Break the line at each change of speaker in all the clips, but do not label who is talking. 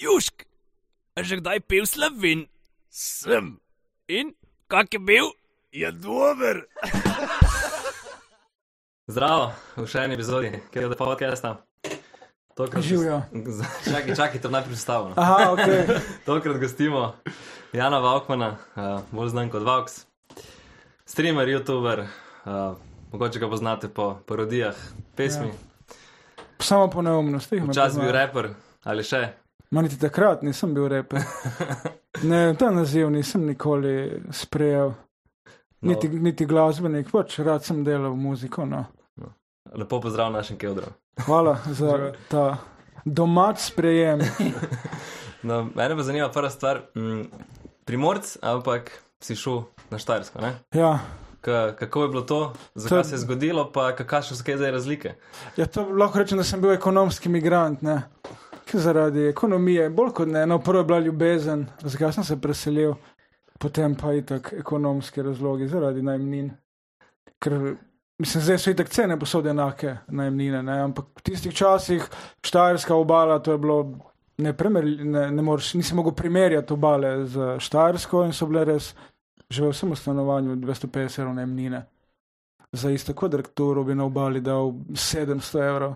Južk, a že kdaj pil slovin?
Sem,
In kak je bil?
je dober.
Zdravo, v še eni epizodi, ki je od podcasta. Tokrat
Živijo.
Čakaj, čakaj, to najprej predstavljamo.
Aha, ok.
Tokrat gostimo Jana Valkmana, uh, bolj znan kot Vaux, streamer, youtuber, uh, mogoče ga poznate po parodijah, pesmi, ja.
Samo po neumnosti.
včasih bil raper ali še.
Maniti takrat nisem bil reper. Ne, ta naziv nisem nikoli sprejel.
No,
Niti, niti glasbenik, pač rad sem delal muziko. No.
lepo pozdrav našim Keldrom.
Hvala za ta domač sprejem.
No, mene pa zanima prva stvar. Mm, primorc, ampak si šel na Štajersko. ne?
Ja,
Ka, kako je bilo to, zakaj
To-
se je zgodilo, pa kakšne so zdaj razlike?
ja to lahko rečem, da sem bil ekonomski migrant. Ne. Zaradi ekonomije, bolj kot ne, no, prvo je bila ljubezen, zakaj sem se preselil, potem pa itak ekonomski razlogi zaradi najmnin. Ker mislim, zdaj so itak cene posode enake najmnine, ne, ampak v tistih časih Štajerska obala, to je bilo neprimerljivo, ne, ne moreš, nisem mogel primerjati obale z Štajersko in so bile res, sem v stanovanju 250 evrov najmnine. Za isto kvadraturo bi na obali dal 700 evrov.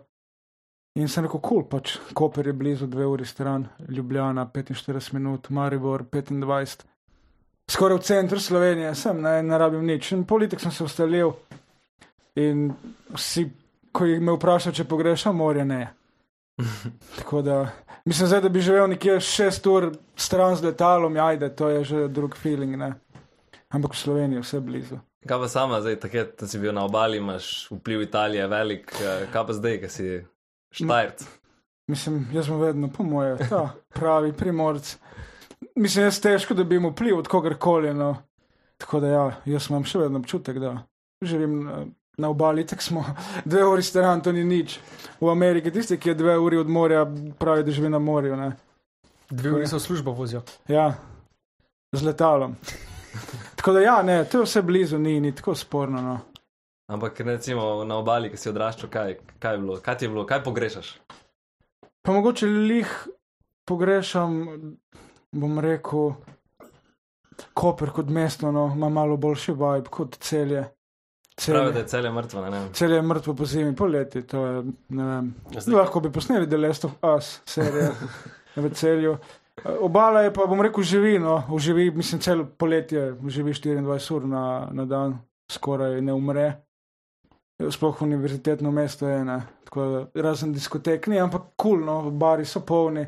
In sem rekel, kul, cool, pač Koper je blizu, dve uri stran, Ljubljana 45 minut, Maribor 25. Skoraj v centru Slovenije sem, ne, ne rabim nič. In politik sem se ustalil. In vsi, ko jih me vprašajo, če pogrešam morje, ne. Tako da, mislim zdaj, da bi živel nekje 6 ur stran z letalom, ajde, to je že drug feeling, ne. Ampak v Sloveniji je vse blizu.
Kaj pa sama, zdaj, takrat, si bil na obali, imaš vpliv Italije velik, eh, kaj pa zdaj, ki si Štajerc?
Mislim, jaz sem vedno, po moje, ta pravi primorc. Mislim, jaz težko, da bi imel vpliv od kogarkoli. No. Tako da, ja, jaz imam še vedno občutek, da živim na, na obali, tako smo dve uri stran, to ni nič. V Ameriki tisti, ki je dve uri od morja, pravi, da živi na morju. Ne.
Dve uri v službo vozijo.
Ja, z letalom. Tako da, ja, ne, to je vse blizu, ni, ni tako sporno. No.
Ampak recimo na obali, ki si odraščal, kaj, kaj je bilo, kaj ti je bilo, kaj pogrešaš?
Pa mogoče lih pogrešam, bom rekel, Koper kot mesto, no, ima malo boljši vibe kot celje.
Pravi, da
Celje,
je celje mrtvo, ne vem.
celje je mrtvo po zimi, poleti, to je, ne vem. Lahko bi posneli The Last of Us serijo v celju. Obala je pa, bom rekel, živi, no, uživi, mislim, celo poletje, živi 24 ur na, na dan, skoraj ne umre. Sploh univerzitetno mesto je, ne. Tako da razen diskotek ni, ampak kul, cool, no, bari so polni.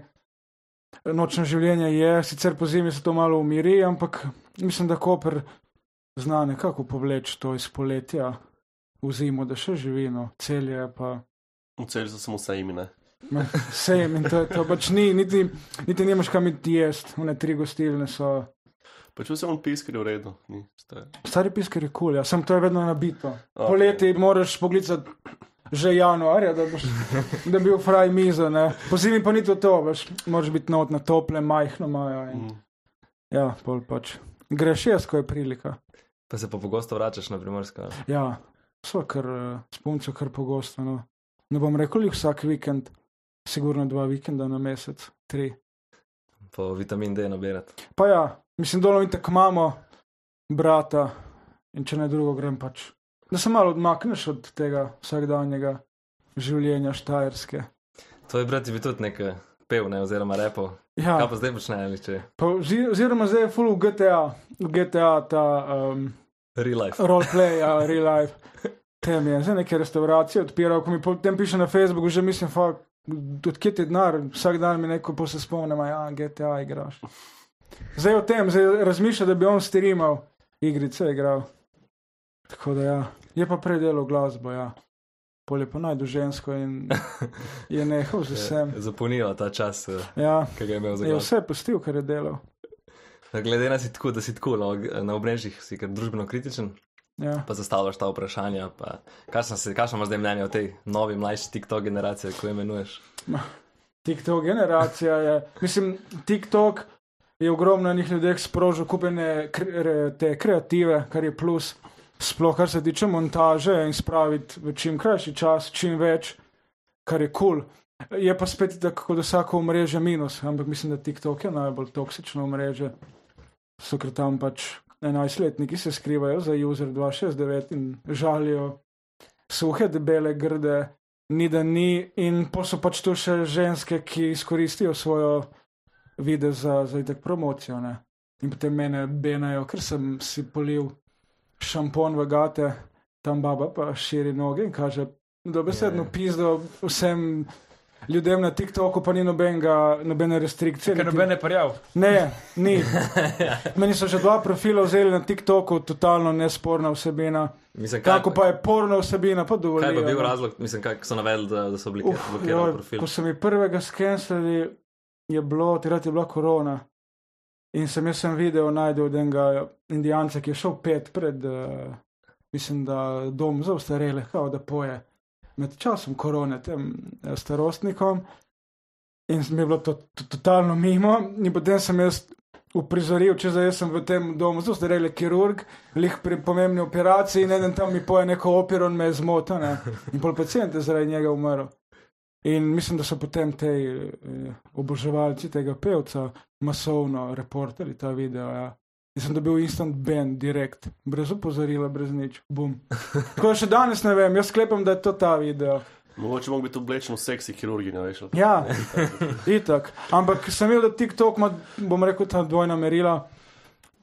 Nočno življenje je, sicer po zimi se to malo umiri, ampak mislim, da Koper zna nekako povleči to iz poletja v zimo, da še živi, no, celje pa.
V celju so samo sajmi, ne.
Ma, Sejm in to, to pač ni, niti, niti nimaš kam iti jesti, one tri gostilne so.
Pač vse on piskar je v redu. Ni,
Stari piskar je kul, cool, ja, sem to je vedno nabito.
Ok.
Poleti moraš pogledati že januarja, da, boš, da bi bil fraj mizo, ne. Po zimi pa ni to to, veš, moraš biti not na tople, majhno majo. In,
Mm.
ja, pol pač. Greš jaz, ko je prilika.
Pa se pa pogosto vračaš na primorsko.
Ja, so kar uh, spunco, kar pogosto. No. Ne bom rekel vsak vikend, sigurno dva vikenda na mesec, tri.
Po vitamin D nabirati.
Pa ja, mislim, dolo in tako imamo, brata, in če ne drugo, grem pač. Da se malo odmakneš od tega vsakdanjega življenja štajerske.
Tvoj brat je bil tudi nek eh, pev, ne, oziroma repo.
Ja,
Kaj pa zdaj počne, ali če
pa, ozi- oziroma zdaj je full v GTA, v GTA ta um,
real life.
roleplay, ja, real life. Tem je, zdaj neke restauracije odpiral, ko mi potem piše na Facebooku, že mislim, fuck, odkje ti denar, vsak dan mi neko se spomnim, ja, GTA igraš. Zdaj o tem, zdaj razmišlja, da bi on streamal igrice igral. Tako da ja, je pa prej delal glasbo, ja. Pol je pa najdu žensko in je nehal z vsem.
Zapolnila ta čas, eh,
Ja,
ki ga je imel za
je
glas.
vse pustil, kar je delal.
Glede na si tako, da si tako no, na obrežjih, si kar družbeno kritičen,
Ja.
pa zastavljaš ta vprašanja. Kakšno imaš zdaj mnenje o tej novi, mlajši TikTok generaciji, ko jo imenuješ?
TikTok generacija je, mislim, TikTok je ogromno enih ljudeh sprožil kupene kre, re- te kreative, kar je plus. Sploh kar se tiče montaže in spraviti v čim krajši čas, čim več, kar je kul. Cool. Je pa spet tako, kot vsako omrežje minus, ampak mislim, da TikTok je najbolj toksično omrežje. So ker tam pač 11-letniki se skrivajo za user 269 in žalijo suhe, debele, grde, ni da ni, in pa so pač tu še ženske, ki izkoristijo svojo video za, za itek promocijo. Ne? In potem mene benajo, ker sem si polil šampon v gate, tam baba pa širi noge in kaže, da besedno
Je.
pizdo vsem ljudem na TikToku, pa ni nobenega, nobene restrikcije.
Ker noben je parjal.
Ne, ni. Meni so že dva profila vzeli na TikToku, totalno nesporna vsebina.
Mislim, kaj,
Kako pa je porna vsebina, pa
kaj
dovolj.
pa bil razlog, mislim, kaj so navedli, da, da so bili blokirani profil.
Ko so mi prvega skenslali, je bilo, takrat je bila korona. In sem jaz sem video najdel enega indijanca, ki je šel pet pred, uh, mislim, da dom za ustarele, kao da poje med časom korone tem eh, starostnikom. In mi je bilo to, to totalno mimo. In potem sem jaz uprizoril, če zdaj sem v tem domu za ustarele kirurg, lih pri pomembni operaciji in eden tam mi poje neko opero in me je zmotil. ne. In pol pacijent je zaradi njega umrl. In mislim, da so potem te eh, oboževalci tega pevca masovno reportali ta video. Ja. In sem dobil instant ban, direkt, brez opozorila, brez nič, bum. Tako še danes ne vem, jaz sklepam, da je to ta video.
Mogoče mogo biti oblečen v seksi kirurginja, veš.
Ja, itak. Ampak sem videl, da TikTok ima, bom rekel, ta dvojna merila.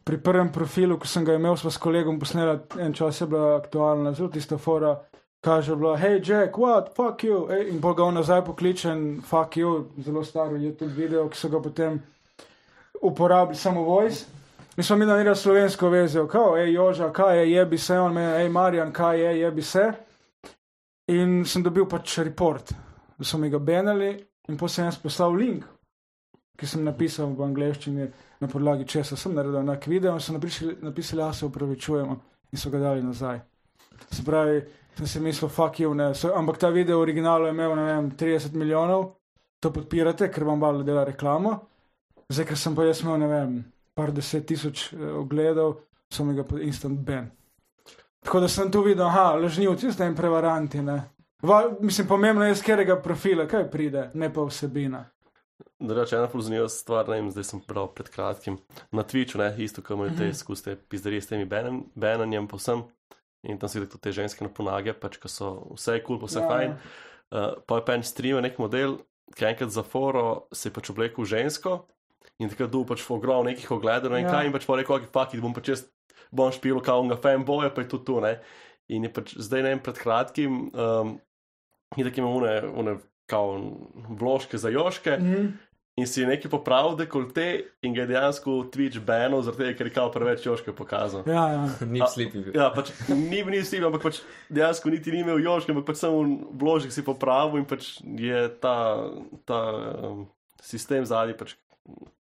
Pri prvem profilu, ko sem ga imel, sva s kolegom posnela, en čas je bila aktualna, zelo tista fora, kaže bila, hej Jack, what, fuck you, Ej, in pol ga nazaj pokličen, fuck you, zelo staro YouTube video, ki so ga potem uporabili samo voice. Mi smo mi naredili slovensko vezijo, kao, hej Joža, kaj je, jebi se, on me, hej Marjan, kaj je, jebi se. In sem dobil pač report, da so mi ga benali, in potem sem jaz poslal link, ki sem napisal v angleščini, na podlagi česa sem naredil enak video, in so napisali, da se upravičujemo, in so ga dali nazaj. Se pravi, sem si mislil, fuck you, ne. So, ampak ta video v originalu je imel, ne vem, 30 milijonov, to podpirate, ker vam valjda dela reklamo. Zdaj, ker sem pa jaz imel, ne vem, par deset tisoč eh, ogledov, so mi ga pa instant ban. Tako da sem tu videl, aha, lažnivci, zdaj in prevaranti, ne. Va, mislim, pomembno je, z katerega profila, kaj pride, ne pa vsebina.
Drugače, ena ful zanimiva stvar, ne vem, zdaj sem bral pred kratkim na Twitchu, ne, isto, ko imajo te izkuste, pizdarije s temi bananjem povsem. In tam si videl te ženske na ponage, pač, ko so vse kul, cool, vse
Ja,
ja, fajn. Uh, pa je pa en stream, nek model, ki enkrat za foro se je pač oblekel žensko in takrat bil pač v ogromno nekih ogledov in
Ja.
kaj in pač pa rekel, ok, fuck, it, bom pač jaz, bom špil, kao ga fanboy, pa je tudi tu, ne. In je pač zdaj ne vem, pred kratkim, um, in tako imamo une, une, kao vložke za joške.
Mhm.
In si je nekaj popravil, dekolte in ga dejansko Twitch banil, zaradi tega, ker je kao preveč joške pokazal.
Ja, ja.
Ni slipi bil.
Ja, pač ni bil nisi, ampak pač dejansko niti ni imel joške, ampak pač samo vložek si popravil in pač je ta, ta um, sistem zadnji pač.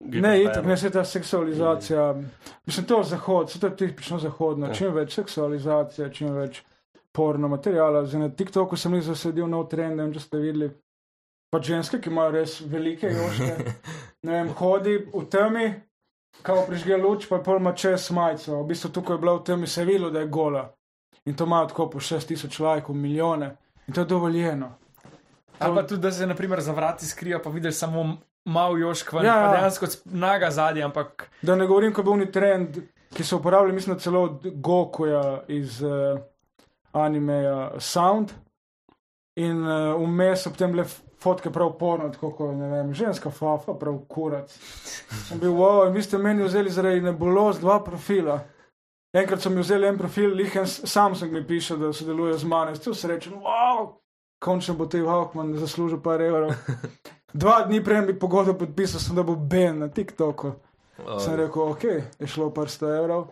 Ne, itak ne se ta seksualizacija. Mislim, to je zahod, se to je tipično zahodno.
Ja.
Čim več seksualizacije, čim več porno materijala. Zdaj na TikToku sem jih zasledil nov trend, ne vem, če ste videli. Pa ženske, ki imajo res velike joške, ne vem, hodi v temi, kao prižge luč, pa je pol ima čez majico. V bistvu tukaj je bila v temi se videlo, da je gola. In to ima tako po 6000 lajkov, milijone. In to je dovoljeno.
Ali pa tudi, da se naprimer za vrati skrijo, pa vidiš samo mal jošk ven,
Ja,
ja,
ja.
ja. dejansko naga zadnji, ampak
Da ne govorim, ko je bil ni trend, ki so uporabljali, mislim, celo od Gokuja iz uh, animeja Sound. In uh, vmes so potem bile f- fotke prav porno, tako kot ne vem, ženska fafa, prav kurac. Sem bil, wow, in vi ste meni vzeli zaradi nebuloz dva profila. Enkrat so mi vzeli en profil, lihen Samsung mi piše, da sodeluje z mano, ste srečen, wow, končno bo Tej Hawkman zaslužil par evrov. Dva dni prej bi pogodbo podpisal, sem da bo Ben na TikToku. Sem rekel, ok, je šlo par sto evrov.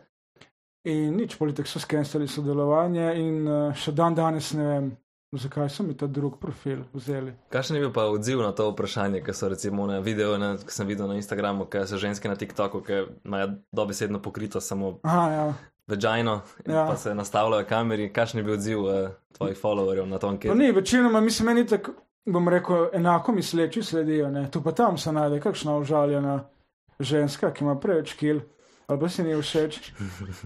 In nič, politik so skenirali sodelovanje, in uh, še dan danes ne vem, zakaj so mi ta drug profil vzeli.
Kakšen je bil pa odziv na to vprašanje, ki so recimo na videu, na, ki sem videl na Instagramu, ki so ženske na TikToku, ki imajo dobesedno pokrito samo
Aha, ja.
vagino in
Ja.
pa se nastavljajo kameri. Kakšen je bil odziv uh, tvojih followerjev na to
No,
anketo?
ni, večinoma mislim, meni tako, bom rekel, enako misleči sledijo, ne. tu pa tam se najde kakšna užaljena ženska, ki ima preveč kil. Ali pa si ni všeč.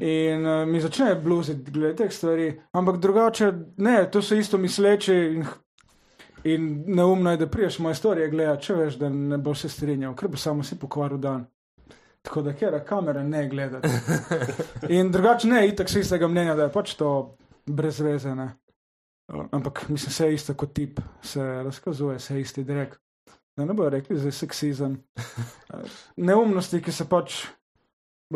In uh, mi začne bluziti glede teh stvari, ampak drugače, ne, to so isto misleči. In, In neumno je, da priješ moje storije gledati, če veš, da ne boš se strinjal, ker bo samo si pokvaril dan. Tako da, ker kamera ne gledati. In drugače ne, itak si istega mnenja, da je pač to brez veze. Ne. Ampak mislim, se je isto kot tip, se razkazuje, se je isti drek. Da ne bojo rekli, da je seksizem. Neumnosti, ki se pač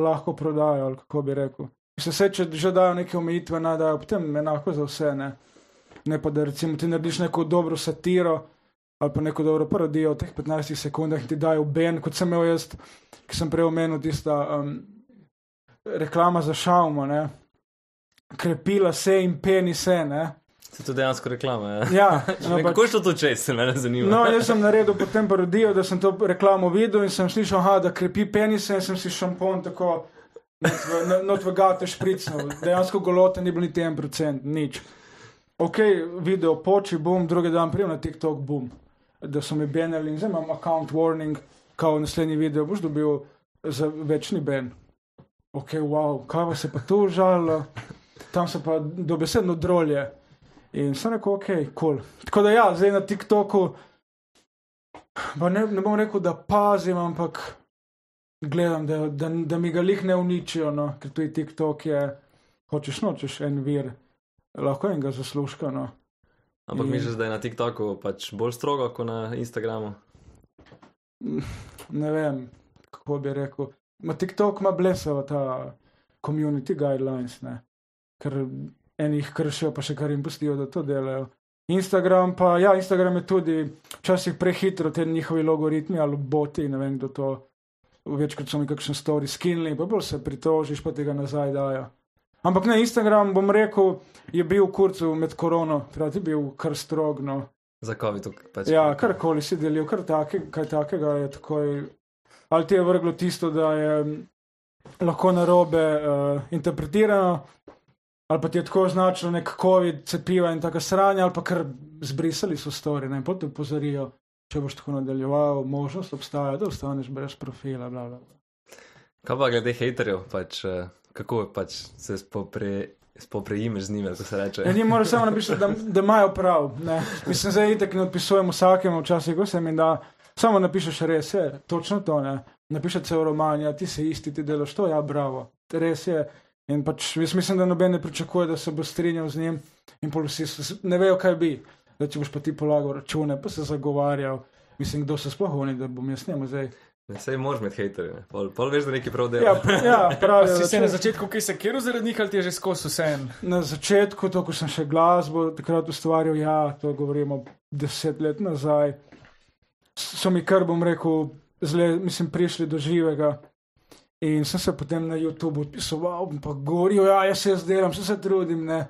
lahko prodajo, ali kako bi rekel. Mislim, se, če že dajo neke omejitve, naj dajo potem enako za vse. Ne, ne pa da recimo ti narediš neko dobro satiro ali pa neko dobro parodijo v teh 15 sekundah in ti dajo ben, kot sem imel jaz, ki sem prej omenil tista um, reklama za šaumo, ne. Krepila se in penise, ne.
Se to dejansko reklama. Ja.
Ja,
no, Kako je šlo to čez, se me zanima.
No, jaz sem naredil potem parodijo, da sem to reklamo videl in sem slišal, aha, da krepi penise in sem si šampon tako not v, v gate špricnil. Dejansko golote ni bilo niti en procent, nič. Ok, video poči, bum, drugi dan prijem na TikTok, bum. Da so mi benali in zdaj imam account warning, kao naslednji video boš dobil za večni ben. Ok, wow, kaj vas je pa tu užalo, tam so pa dobesedno drolje. In sem rekel, ok, kul. Cool. Tako da ja, zdaj na TikToku, ne, ne bom rekel, da pazim, ampak gledam, da, da, da mi ga lih ne uničijo, no, ker tudi TikTok je, hočeš nočeš en vir, lahko enega zaslužka. No.
Ampak
In-
misliš, da je na TikToku pač bolj strogo kot na Instagramu?
Ne vem, kako bi rekel. Ma TikTok ima blesavo ta community guidelines, ne. ker enih kršijo, pa še kar jim pustijo, da to delajo. Instagram pa, ja, Instagram je tudi včasih prehitro, te njihovi logaritmi ali boti, ne vem kdo to. Večkrat so mi kakšen story skinili, pa bolj se pritožiš, pa tega nazaj dajo. Ampak ne, Instagram, bom rekel, je bil v kurcu med korono, hkrati bil kar strogno.
Za COVID. Pač.
Ja, karkoli si delil, kar take, kaj takega je takoj. Ali ti je vrglo tisto, da je mm, lahko narobe uh, interpretirano, ali pa ti je tako označilo nek COVID, cepiva in tako sranje, ali pa kar zbrisali so stori, ne, potem upozorijo, če boš tako nadaljeval, možnost obstaja, da ostaneš brez profila, bla, bla.
Kaj pa glede haterjev, pač, eh, kako pač se spopre, spoprijemeš z njimi, kako se reče?
Ja, njim moraš samo napisati, da, da imajo prav. Ne. Mislim, zdaj itek ne odpisujem vsakemu, včasih ko se mi da, samo napišeš res, je, točno to, ne. Napišeš cel roman, ja, ti si isti, ti delaš to, ja, bravo, res je. In pač jaz mislim, da noben ne pričakuje, da se bo strinjal z njim in pol vsi ne vejo, kaj bi. Da če boš pa ti polagal račune, pa se zagovarjal. Mislim, kdo se sploh oni, da bom jaz njemu zdaj.
Vse moraš imeti haterje, ne? pol, pol veš, da neki prav
Ja,
delajo.
ja
Pa
pravijo.
si se na začetku, ki se kjer zaradi njih ali ti je že skozi vse en?
Na začetku, to, ko sem še glasbo takrat ustvarjal, ja, to govorimo deset let nazaj, so mi kar, bom rekel, zle, mislim, prišli do živega. In sem se potem na YouTubu odpisoval, pa govoril, ja, jaz se jaz delam, se, se trudim, ne.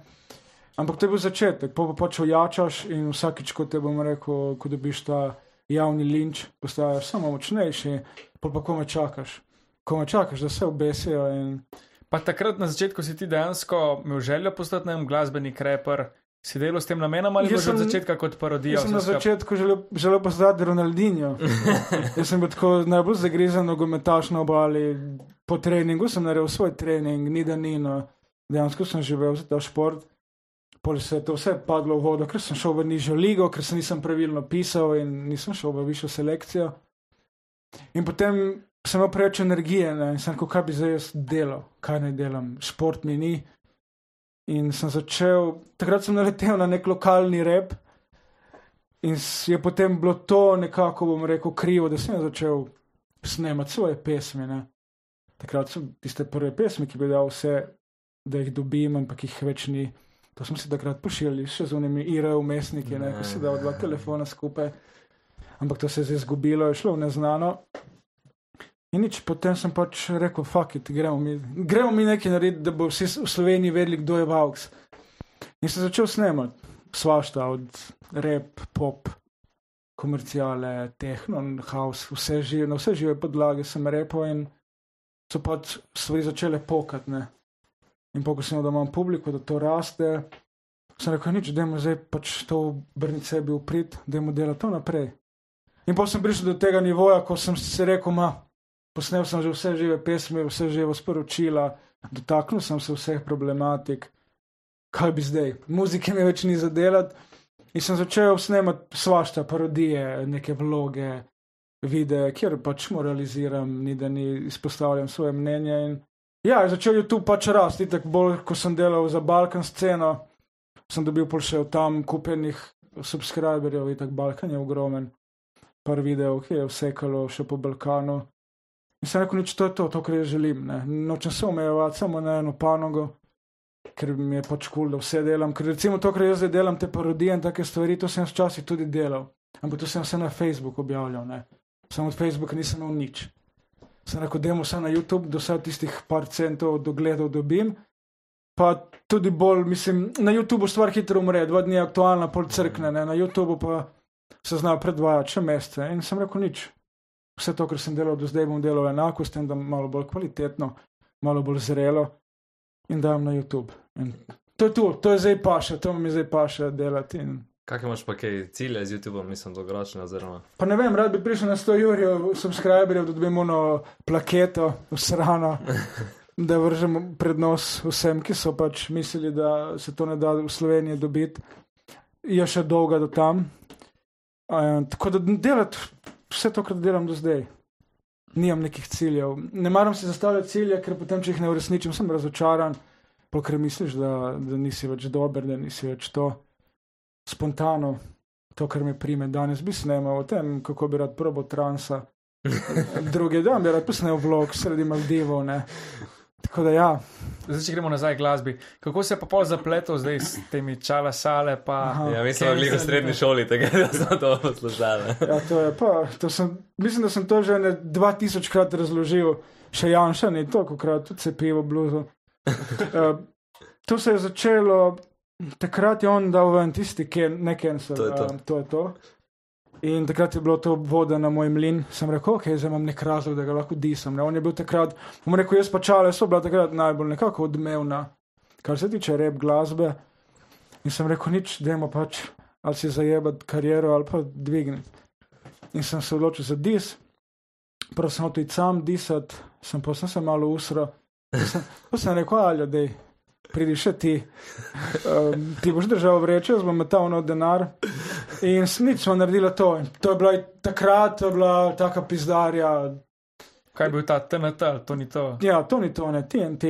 Ampak to je bil začetek, pa pa pač ojačaš in vsakič, ko te bom rekel, ko dobiš ta javni linč, postaješ samo močnejši, pa pa kome čakaš. Kome čakaš, da se obesijo in
Pa takrat na začetku si ti dejansko imel željo postati ne vem, glasbenik, reper. Si delal s tem namenom ali
Jaz
že od
sem-
začetka kot parodijo?
Jaz sem na začetku želel, želel postati Ronaldinho. Jaz sem bil tako najbolj zagrizen nogometaš na obali. Po treningu sem naredil svoj trening, ni da ni, no. dejansko sem živel za ta šport. Pol se je to vse padlo v vodo, ker sem šel v nižjo ligo, ker se nisem pravilno pisal in nisem šel v višjo selekcijo. In potem sem imel preveč energije ne? in sem rekel, kaj bi zdaj jaz delal, kaj naj delam, šport mi ni. In sem začel, takrat sem naletel na nek lokalni rep, in je potem bilo to nekako, bom rekel, krivo, da sem začel snemati svoje pesmi. Ne. Takrat so tiste prve pesmi, ki bi dal vse, da jih dobim, ampak jih več ni. To smo si takrat pošiljali, še z unimi IRA umestniki, ne, ko si dal dva telefona skupaj. Ampak to se je zdaj izgubilo, je šlo v neznano. In nič, potem sem pač rekel, fuck it, gremo mi, gremo mi nekaj narediti, da bo vsi v Sloveniji vedeli, kdo je Vauks. In sem začel snemati svašta od rep, pop, komercijale, tehno, house, vse žive, na vse žive podlage sem repel in so pač stvari začele pokati. ne. In pa, ko sem videl, da imam publiko, da to raste, sem rekel, nič, da je zdaj pač to obrniti sebi v prid, da je delati to naprej. In pa sem prišel do tega nivoja, ko sem si rekel, ma, posnel sem že vse žive pesmi, vse živo sporočila, dotaknil sem se vseh problematik, kaj bi zdaj, muzike mi več ni za delati. In sem začel snemati svašta parodije, neke vloge, videe, kjer pač moraliziram, ni da ni izpostavljam svoje mnenje. In ja, je začel YouTube pač rasti, tako bolj, ko sem delal za Balkan sceno, sem dobil pol še tam kupenih subscriberjev, in tako Balkan je ogromen. Par videov, ki je vsekalo še po Balkanu. In sem rekel, to je to, to, kar jaz želim. Ne. Nočem se omejevati samo na eno panogo, ker mi je pač kul, cool, da vse delam. Ker recimo to, kar jaz zdaj delam, te parodije in take stvari, to sem včasih tudi delal. Ampak to sem vse na Facebooku objavljal. Ne. Samo od Facebooka nisem imel nič. Sem rekel, da vse na YouTube, do vsaj tistih par centov dogledov dobim. Pa tudi bolj, mislim, na YouTubu stvar hitro umre, dva dni je aktualna, pol crkne, ne. na YouTubu pa se zna predvajati še mesece. In sem rekel, nič. Vse to, kar sem delal do zdaj, bom delal enako, s tem, da malo bolj kvalitetno, malo bolj zrelo in dam na YouTube. In to je to, to je zdaj paše, to mi zdaj paše delati. In
Kaj imaš pa kaj cilje z YouTubeom, mislim, dolgoročno oziroma.
Pa ne vem, rad bi prišel na 100 jurjev, subscriberjev, da dobimo ono plaketo, usrano, da vržemo pred nos vsem, ki so pač mislili, da se to ne da v Sloveniji dobiti. Je še dolga do tam. Uh, tako da delati vse to, kar delam do zdaj. Nimam nekih ciljev. Ne maram si zastavljati cilje, ker potem, če jih ne uresničim, sem razočaran, ker misliš, da, da nisi več dober, da nisi več to spontano, to, kar me prime. Danes bi snemal o tem, kako bi rad probo transa. Drugi dan bi rad posnel vlog sredi Maldivov. Ne. Tako da ja.
Zdaj, če gremo nazaj k glasbi, kako se je pa pol zapletel zdaj s temi čala sale? Pa,
Aha.
Ja, mi smo bili v srednji šoli, da smo to poslušali.
Ja, to je pa, to sem, mislim, da sem to že ne 2000 krat razložil, še Janša ni toliko krat, tudi se pivo bluzo. Uh, to se je začelo, takrat je on dal ven tisti, ki je nekaj
To je to.
Um, to je to. In takrat je bilo to voda na moj mlin. Sem rekel, ok, zdaj imam nek razlog, da ga lahko disam. Ne? On je bil takrat, bom rekel, jaz pa čale so bila takrat najbolj nekako odmevna, kar se tiče rep glasbe. In sem rekel, nič, dajmo pač, ali si zajebati kariero ali pa dvigniti. In sem se odločil za dis, prav sem iti sam disati, sem pa sem se malo usro. Pa sem, rekel, ali da pridi še ti, um, ti boš držal vreče, jaz bom metal na denar. In nič smo naredili to. In to je bila takrat, to je bila taka pizdarja.
Kaj je bil ta TNT, ali to ni to?
Ja, to ni to, ne TNT.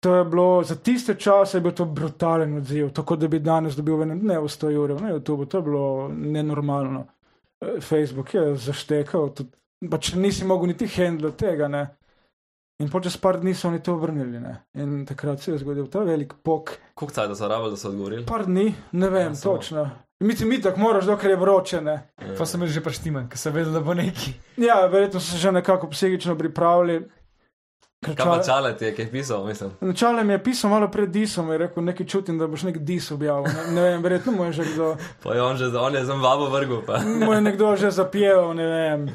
To je bilo za tiste čase, je bil to brutalen odziv, tako da bi danes dobil v enem dnevu 100 ur na YouTube, to je bilo nenormalno. Eh, Facebook je zaštekal, tudi, pač nisi mogel niti handle tega, ne. In po čez par dni so oni to obrnili, ne. In takrat se je zgodil ta velik pok.
Koliko cajt so rabili, da so odgovorili?
Par dni, ne vem,
Ja, samo.
točno. Mi ti mi tako moraš, dokler je vroče, ne.
Pa sem jaz že preštiman, ker sem vedel, da bo neki.
Ja, verjetno so se že nekako psihično pripravili.
Pa
čale
ti je, kaj pisal, mislim.
Načale mi je pisal malo pred disom, je rekel, nekaj čutim, da boš nek dis objavil. Ne, ne vem, verjetno mu je že kdo,
Pa je on že, on je zem vabo vrgel, pa.
mu je nekdo že zapjeval, ne vem.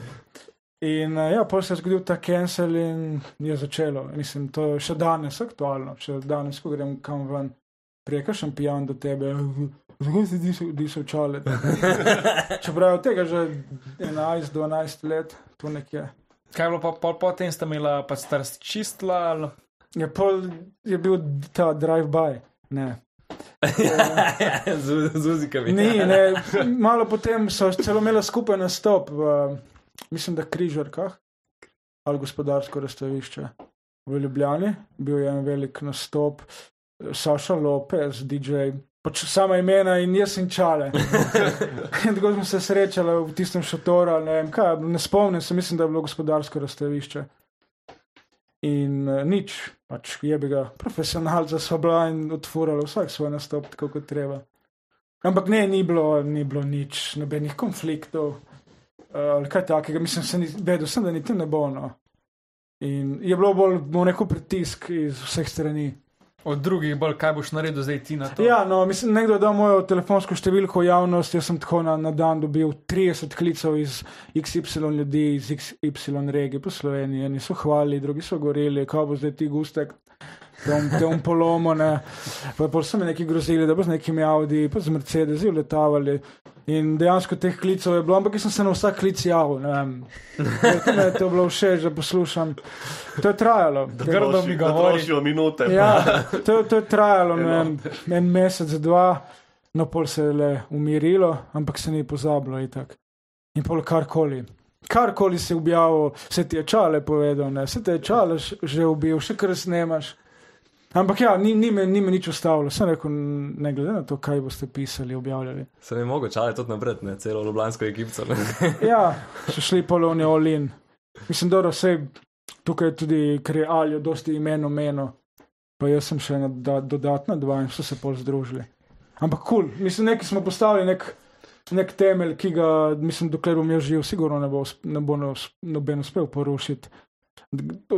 In uh, ja, potem se je zgodil ta cancel in je začelo. Mislim, to je še danes aktualno, še danes, ko grem kam ven, prijeka sem pijan do tebe. Zakaj si disal, disal čale? Čeprav je od tega že 11-12 let, tu nekje.
Kaj je bilo pa pol potem, sta imela pa sta čistila? ali-
Je, pol, je bil ta drive-by. Ne.
z, z uzikami.
Ni, ne, malo potem so celo imeli skupaj nastop v, mislim, da križarkah ali gospodarsko razstavišče v Ljubljani. Bil je en velik nastop, Saša Lopez, DJ, pač sama imena in jaz in čale. in tako smo se srečali v tistem šotoru, ne vem kaj, ne spomnim se, mislim, da je bilo gospodarsko razstavišče. In uh, nič, pač je bi ga profesionalca so bila in odfurala vsak svoj nastop, tako kot treba. Ampak ne, ni bilo, ni bilo nič, nobenih konfliktov uh, ali kaj takega. Mislim, se ni, vedel sem, da niti ne bo. No. In je bilo bolj, bom rekel, pritisk iz vseh strani.
Od drugih bolj, kaj boš naredil zdaj ti na to?
Ja, no, mislim, nekdo je dal mojo telefonsko številko v javnost, jaz sem tako na, na dan dobil 30 klicev iz XY ljudi, iz XY regije po Sloveniji. Eni so hvalili, drugi so govorili, kako bo zdaj ti gustek. Te um polomo, ne. Pa pol so mi neki grozili, da bo z nekimi Audi, pa z Mercedesi letavali. In dejansko teh klicev je bilo, ampak jaz sem se na vsak klic javil, ne vem. Mi je to bilo všeč, da poslušam. To je trajalo.
Grdo mi govori.
Trošijo minute.
Ja, to, to je trajalo ne en mesec, dva. no pol se je le umirilo, ampak se ni pozabilo itak. In pol karkoli. Karkoli si objavil, se ti je čale povedal, ne, se ti je čale že ubil, še kar snemaš. Ampak ja, ni, ni, me, ni me nič ustavilo, sem rekel, ne glede na to, kaj boste pisali, objavljali.
Se mi mogoče, ali tudi napred, ne, celo Ljubljansko ekipo.
Ja, so šli polovni olin. Mislim, da vse tukaj je tudi, ker je Aljo dosti imen omenil, pa jaz sem še ena da, dodatna dva in so se pol združili. Ampak kul, cool. mislim, nekaj smo postavili, nek, nek temelj, ki ga, mislim, dokler bom jaz živ, sigurno ne bo, ne bo nos- noben uspel porušiti.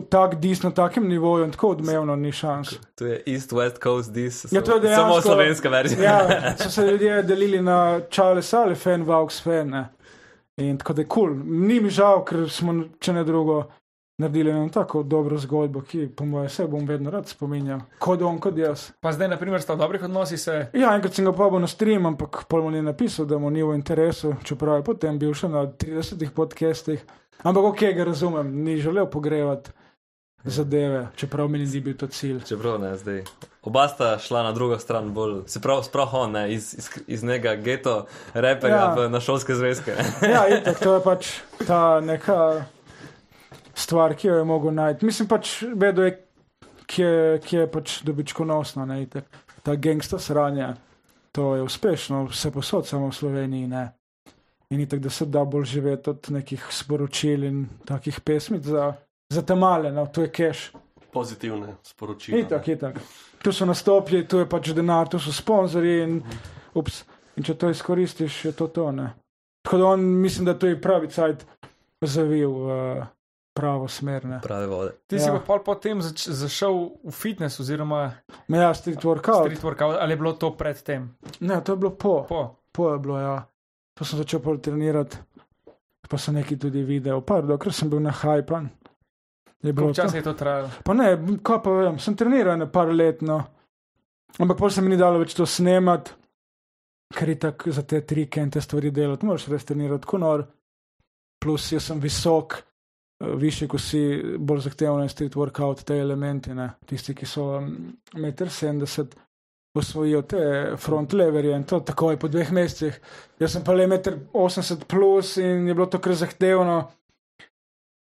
Tak dis na takem nivoju in tako odmevno ni šans.
To je East West Coast Dis.
Ja, to je
samo- Samo
dejansko-
slovenska verzija.
Ja, so se ljudje delili na čale sale, fan, vaux, fan. Ne. In tako da je kul. Cool. Ni mi žal, ker smo, če ne drugo, naredili eno tako dobro zgodbo, ki po mojem se bom vedno rad spominjal. Kot on, kot jaz.
Pa zdaj, na primer, sta v dobrih odnosih se.
Ja, enkrat sem ga pobil na stream, ampak pol mu ni napisal, da mu ni v interesu, čeprav je potem bil še na 30 podcastih. Ampak ok, ga razumem, ni želel pogrevati zadeve, čeprav meni ni bil to cilj.
Čeprav ne, zdaj. Oba sta šla na drugo stran, bolj, se pravi, sploh on, ne, iz, iz, iz njega geto reperja
Ja.
ja. na šolske zvezke.
Ja, itak, to je pač ta neka stvar, ki jo je mogel najti. Mislim pač, vedel je, ki je, ki je pač dobičkonosna, ne, itak. Ta gangsta sranja, to je uspešno, vse posod, samo v Sloveniji ne. In itak, da se da bolj živeti od nekih sporočil in takih pesmic za, za te male, no, to je cash.
Pozitivne sporočila.
Itak, itak. Tu so nastopi, tu je pač denar, tu so sponzorji in, ups, in če to izkoristiš, je to to. Ne? Tako da on mislim, da to je pravi cajt zavil v pravo smer. Ne?
Prave vode.
Ti si
Ja.
pa pol potem zač, zašel v fitness oziroma
Ma ja, street workout.
street workout, ali je bilo to predtem?
Ne, to je bilo po.
Po.
Po je bilo, ja. To sem začel pol trenirati, pa sem nekaj tudi videl. Par, dokler sem bil na hajpan. Je to.
časa je to trajalo?
Pa ne, kaj pa vem, sem treniral na par let, no. Ampak pol se mi ni dalo več to snemati, ker je tako za te trike in te stvari delati. Moraš res trenirati kot nor. Plus jaz sem visok, višji, ko si bolj zahtevno je street workout, te elementi, ne. tisti, ki so mm, 1,70 m. Osvojijo te front leverje in to takoj po dveh mesecih. Jaz sem pa le 1,80 m plus in je bilo to kar zahtevno.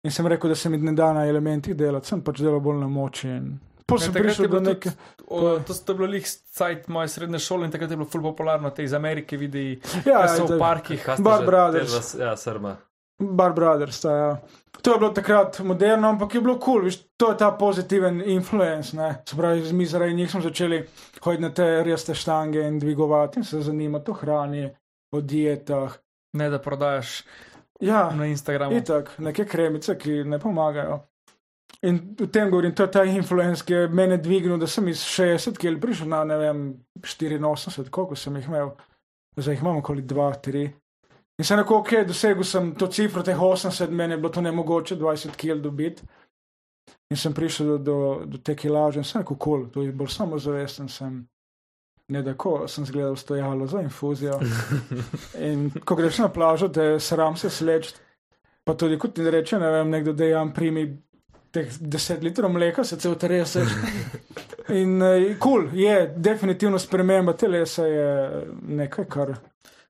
In sem rekel, da se mi ne da na elementih delati, sem pač delal bolj na moči. In pol
Ja,
sem
takrat
prišel do neke.
O, to, to je bilo lih cajt moje srednje šole in takrat je bilo ful popularno te iz Amerike videi,
Ja,
ki so v
ja,
parkih.
Kaj sta
Bar
že
Brothers.
te dva- Ja, Srba.
Bar Brothers, ta, ja. To je bilo takrat moderno, ampak je bilo kul, cool, to je ta pozitiven influence. Ne? Se pravi, mi zaradi njih smo začeli hoditi na te resne štange in dvigovati in se zanimati o hrani, o dietah.
Ne da prodajaš
Ja,
na Instagramu.
itak, neke kremice, ki ne pomagajo. In v tem govorim, to je ta influence, ki je mene dvignil, da sem iz 60 kg prišel na ne vem 84, koliko sem jih imel, zdaj jih imam okoli 2-3. In sem rekel, ok, dosegel sem to cifro, teh 80, meni je bilo to nemogoče 20 kg dobiti. In sem prišel do, do, do te kilaže in sem rekel, kul, cool, to je bolj samozavesten sem. Ne da ko sem zgledal stojalo za infuzijo. In ko greš na plažo, te sram se sleč, pa tudi kot ti reče, ne vem, nekdo dejam primi teh 10 litrov mleka, se cel treseš. In kul, cool, je definitivno sprememba telesa, je nekaj, kar.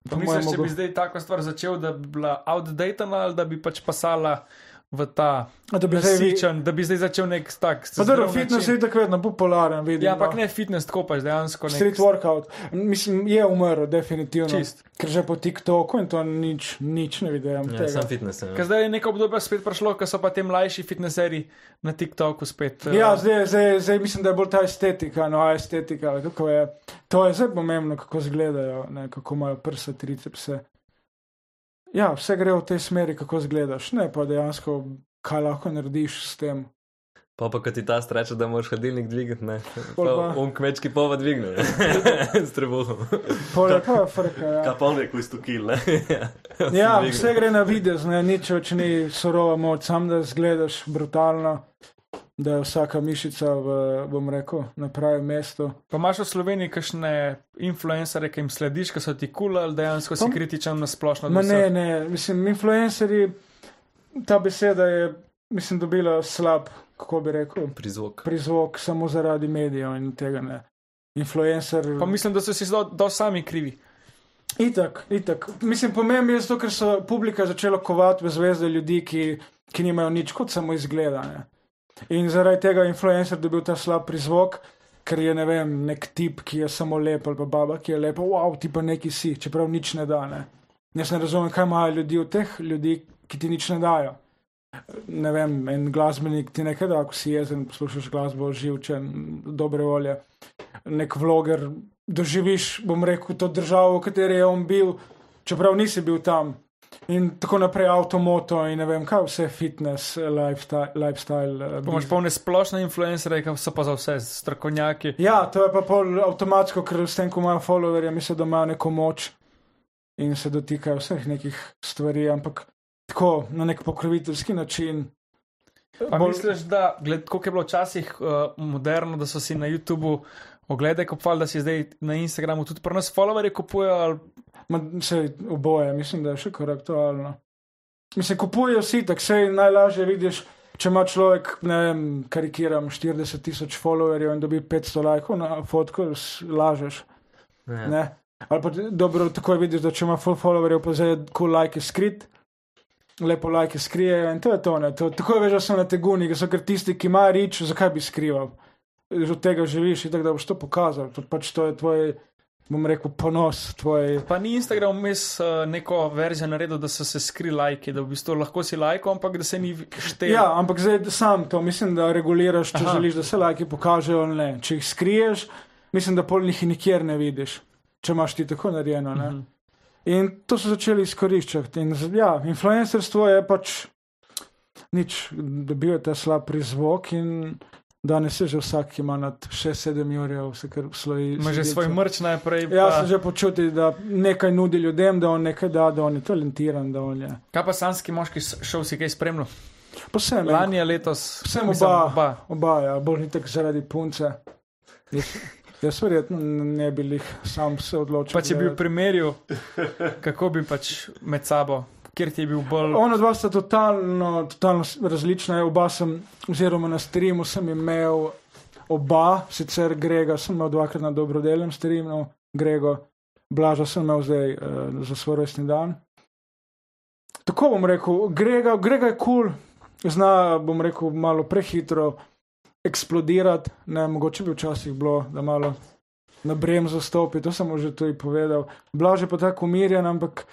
Pa
po
misliš,
mojem
če
mogo-
bi zdaj tako stvar začel, da bi bila outdated ali da bi pač pasala v ta
A da bi zdaj
zdaj začel nek tak.
Pa da,
zdrav
fitness
način.
je tako vedno popularen, vidim.
Ja, ampak
no.
ne fitness, tako pač dejansko nek
Street workout, mislim, je umrl, definitivno.
čist.
Ker že po TikToku in to nič, nič ne vidim
Ja,
tega.
sem fitness. Ja.
Ker zdaj je neko obdobje spet prišlo, ko so pa te mlajši fitneseri na TikToku spet. eh,
Ja, zdaj, zdaj, zdaj mislim, da je bolj ta estetika, no, a estetika, kako je. To je zelo pomembno, kako izgledajo, ne, kako imajo prsa, tricepse. Ja, vse gre v tej smeri, kako izgledaš, ne pa dejansko, kaj lahko narediš s tem.
Pa pa, ko ti ta streče, da moraš hladilnik dvigati, ne. On kmečki pova dvigne, ne. S trebuhom.
Pole pa frka, ja.
Kaj pa on rekel, isto kil, ne?
Ja, vse gre na videz, ne, nič več ni surova moč, sam da zgledaš brutalno, da je vsaka mišica v, bom rekel, na pravem mestu.
Pa imaš v Sloveniji kakšne influencere, ki jim slediš, ki so ti kul ali dejansko si
Pa-
kritičen na splošno? do
Ma ne, ne, mislim, influencerji, ta beseda je, mislim, dobila slab, kako bi rekel,
Prizvok.
prizvok samo zaradi medijev in tega ne. influencer.
Pa mislim, da so si do, do sami krivi.
Itak, itak. Mislim, pomembno je zato, ker so publika začela kovati v zvezde ljudi, ki, ki nimajo nič kot samo izgledane. In zaradi tega je influencer dobil ta slab prizvok, ker je ne vem, nek tip, ki je samo lep ali pa baba, ki je lepa, wow, ti pa neki si, čeprav nič ne da. Ne. Jaz ne razumem, kaj imajo ljudi od teh ljudi, ki ti nič ne dajo. Ne vem, en glasbenik ti nekaj da, ko si jezen, poslušaš glasbo, živčen, dobre volje. Nek vloger, doživiš, bom rekel, to državo, v kateri je on bil, čeprav nisi bil tam. In tako naprej, avtomoto in ne vem, kaj vse, fitness, lifestyle. lifestyle eh,
Pomaž polne splošne influencerje, ki so pa za vse strokovnjaki.
Ja, to je pa pol avtomatsko, ker s tem, ko imajo followerje, mislijo, da imajo neko moč in se dotikajo vseh nekih stvari, ampak tako na nek pokroviteljski način.
Pa
Bolj-
misliš, da, gled, koliko je bilo včasih uh, moderno, da so si na YouTubu oglede kupovali, da si zdaj na Instagramu tudi pri nas followerje kupujejo? Ali...
Ma, se oboje, mislim, da je še kar aktualno. Mislim, kupujejo vsi, tako se najlažje vidiš, če ima človek, ne vem, karikiram 40 tisoč followerjev in dobi 500 lajkov na fotko, lažeš.
Ja.
Ne? Ali pa dobro, takoj vidiš, da če ima full followerjev, pa zdaj je cool like skrit, lepo like skrijejo in to je to. Ne? to takoj veš, da so na teguni, ker so ker tisti, ki imajo rič, zakaj bi skrival. Od tega živiš in tako da boš to pokazal. To, pač to je tvoj, bom rekel, ponos, tvoj.
Pa ni Instagram vmes uh, neko verzijo naredil, da so se skri lajki, da v bistvu lahko si lajko, ampak da se ni štel.
Ja, ampak zdaj sam to mislim, da reguliraš, če
Aha.
Želiš, da se lajki pokažejo ali ne. Če jih skriješ, mislim, da pol njih nikjer ne vidiš, če imaš ti tako narejeno. Ne?
Mhm.
In to so začeli izkoriščati. In, ja, influencerstvo je pač nič, dobil je ta slab prizvok in danes je že vsak, ki ima nad 6-7 jurjev, vse kar sloji.
Ima že svoj mrč najprej.
Ja,
pa-
se že počuti, da nekaj nudi ljudem, da on nekaj da, da on je talentiran, da on je.
Kaj pa sanski moški šel si kaj spremljal?
Posebej.
Lani je letos.
Vsem oba.
oba.
Oba, ja, bolj ni tako zaradi punce. Jaz, jaz verjetno ne bi jih sam se odločil.
Pa če bi v primerju, kako bi pač med sabo, kjer ti je bil bolj.
Ona dva sta totalno, totalno različna. Oba sem, oziroma na streamu sem imel oba, sicer Grega sem imel dvakrat na dobrodelnem streamu, Grego, Blaža sem imel zdaj uh, za svoj rojstni dan. Tako bom rekel, Grega, Grega je kul, cool, zna, bom rekel, malo prehitro eksplodirati, ne, mogoče bi včasih bilo, da malo na bremzo stopi, to sem že tudi povedal. Blaž je pa tako umirjen, ampak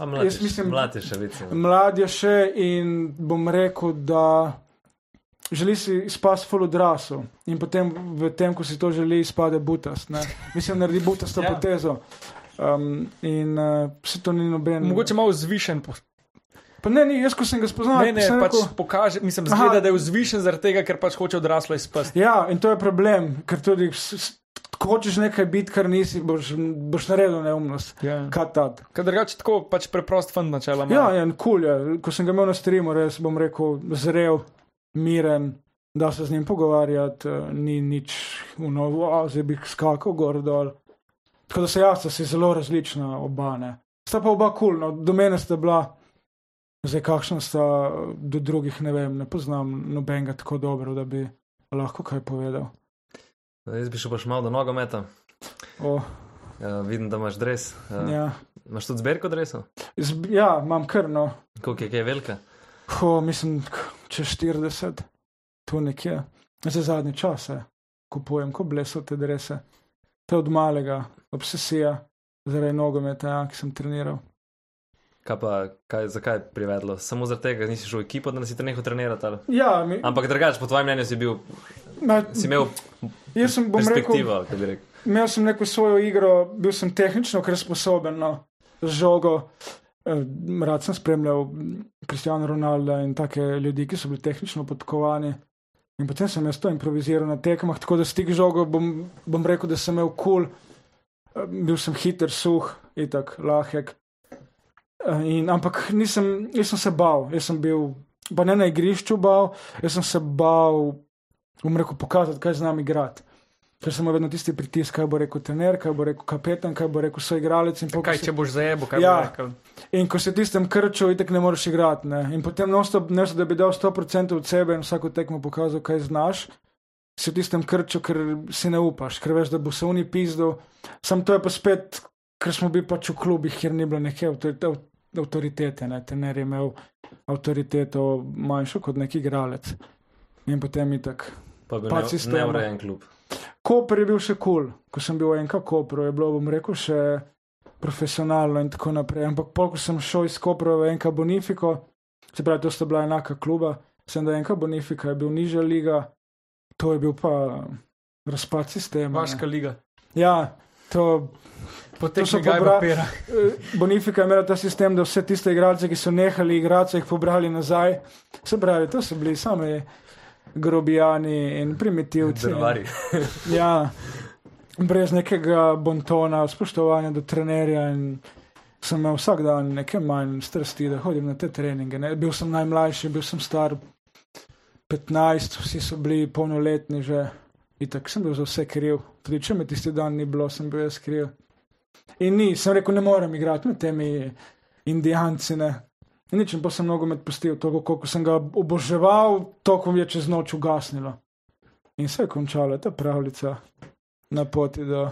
mlad, je,
mislim-
mlad je še vice.
Mlad je še in bom rekel, da želi si izpasti full odrasel in potem v tem, ko si to želi, izpade butast. Ne? Mislim, naredi butasto
Ja.
ja. potezo. Um, in uh, vse to ni noben.
Mogoče malo zvišen. po-
Pa ne, ni, jaz, ko sem ga spoznal,
Ne, ne,
sem
pač
rekel,
pokaže, mislim,
Aha.
zgleda, da je vzvišen zaradi tega, ker pač hoče odraslo izpasti.
Ja, in to je problem, ker tudi s- s- ko hočeš nekaj biti, kar nisi, boš, boš naredil neumnost.
Ja.
Kaj tad?
Ker drugače tako pač preprost fant načeloma.
Ja, ja, kul je. Ko sem ga imel na streamu, res bom rekel, zrel, miren, da se z njim pogovarjati, eh, ni nič unovo, zdaj bi skakal gor dol. Tako da se jaz, si zelo različna oba. Ne. Sta pa oba kul, no, do mene sta bila, zdaj kakšna sta, do drugih ne vem, ne poznam nobenega tako dobro, da bi lahko kaj povedal.
Jaz bi šel pa še malo do nogometa.
O,
Ja, vidim, da imaš dres. Ja.
ja.
Imaš tudi zbirko dresov?
Ja, imam krno.
Koliko je kaj velika?
Ho, mislim, čez 40, tu nekje. Za zadnje čase kupujem, ko bleso te drese. To je od malega, obsesija, zaradi nogometa, ja, ki sem treniral.
Kaj pa, kaj, zakaj je privedlo? Samo zaradi tega, ker nisi šel v ekipo, da nisi te nehal trenirati? Ali?
Ja, mi,
Ampak drugače, po tvojem mnenju si, bil,
ma,
si imel
jaz sem, rekel,
perspektivo, kaj bi rekel.
imel sem neko svojo igro, bil sem tehnično kar sposoben, no, z žogo. Eh, Rad sem spremljal Kristjana Ronalda in take ljudi, ki so bili tehnično podkovani. In potem sem jaz to improviziral na tekmah, tako da stik žogo bom, bom rekel, da sem imel kul, cool. bil sem hiter, suh, itak, lahek. Eh, In, ampak nisem, nisem se bal, jaz sem bil, pa ne na igrišču bal, jaz sem se bal, bom rekel, pokazati, kaj znam igrati. Ker sem vedno tisti pritisk, kaj bo rekel trener, kaj bo rekel kapetan, kaj bo rekel soigralec. ko
Kaj,
si-
če boš zajebo, kaj
Ja.
bo rekel?
In ko si v tistem krču, itek ne moreš igrati. Ne? In potem, non-stop, ne da bi dal 100% od sebe in vsako tekmo pokazal, kaj znaš, si v tistem krču, ker si ne upaš, ker veš, da bo se oni pizdil. Sam to je pa spet, ker smo bili pač v klubih, kjer ni bilo neke avtorite- avtoritete, ne, tener je imel avtoriteto manjšo kot neki igralec. In potem je tako.
Pa bi
Pač
ne,
sistema.
neurejen klub.
Koper je bil še kul, cool. ko sem bil enka Koper, je bilo, bom rekel, še profesionalno in tako naprej. Ampak pol, ko sem šel iz Kopra v enka Bonifiko, se pravi, to sta bila enaka kluba, sem da enka Bonifika je bil nižja liga, to je bil pa razpad sistema.
Vaška liga.
Ja, to
Potek
so
še kaj papira.
Bonifika je imela ta sistem, da vse tiste igralce, ki so nehali igrati, so jih pobrali nazaj. Se pravi, to so bili sami grobijani in primitivci.
Drvari.
Ja, brez nekega bontona, spoštovanja do trenerja. in Sem imel vsak dan nekaj manj strasti, da hodim na te treninge. Ne. Bil sem najmlajši, bil sem star 15, vsi so bili polnoletni že. In tako sem bil za vse kriv. Tudi če me tisti dan ni bilo, sem bil jaz kriv. In ni, sem rekel, ne morem igrati med temi indijanci. Ne. Nič, in pa sem nogomet pustil, toliko koliko sem ga oboževal, toliko mi je čez noč ugasnilo. In se je končala ta pravljica na poti do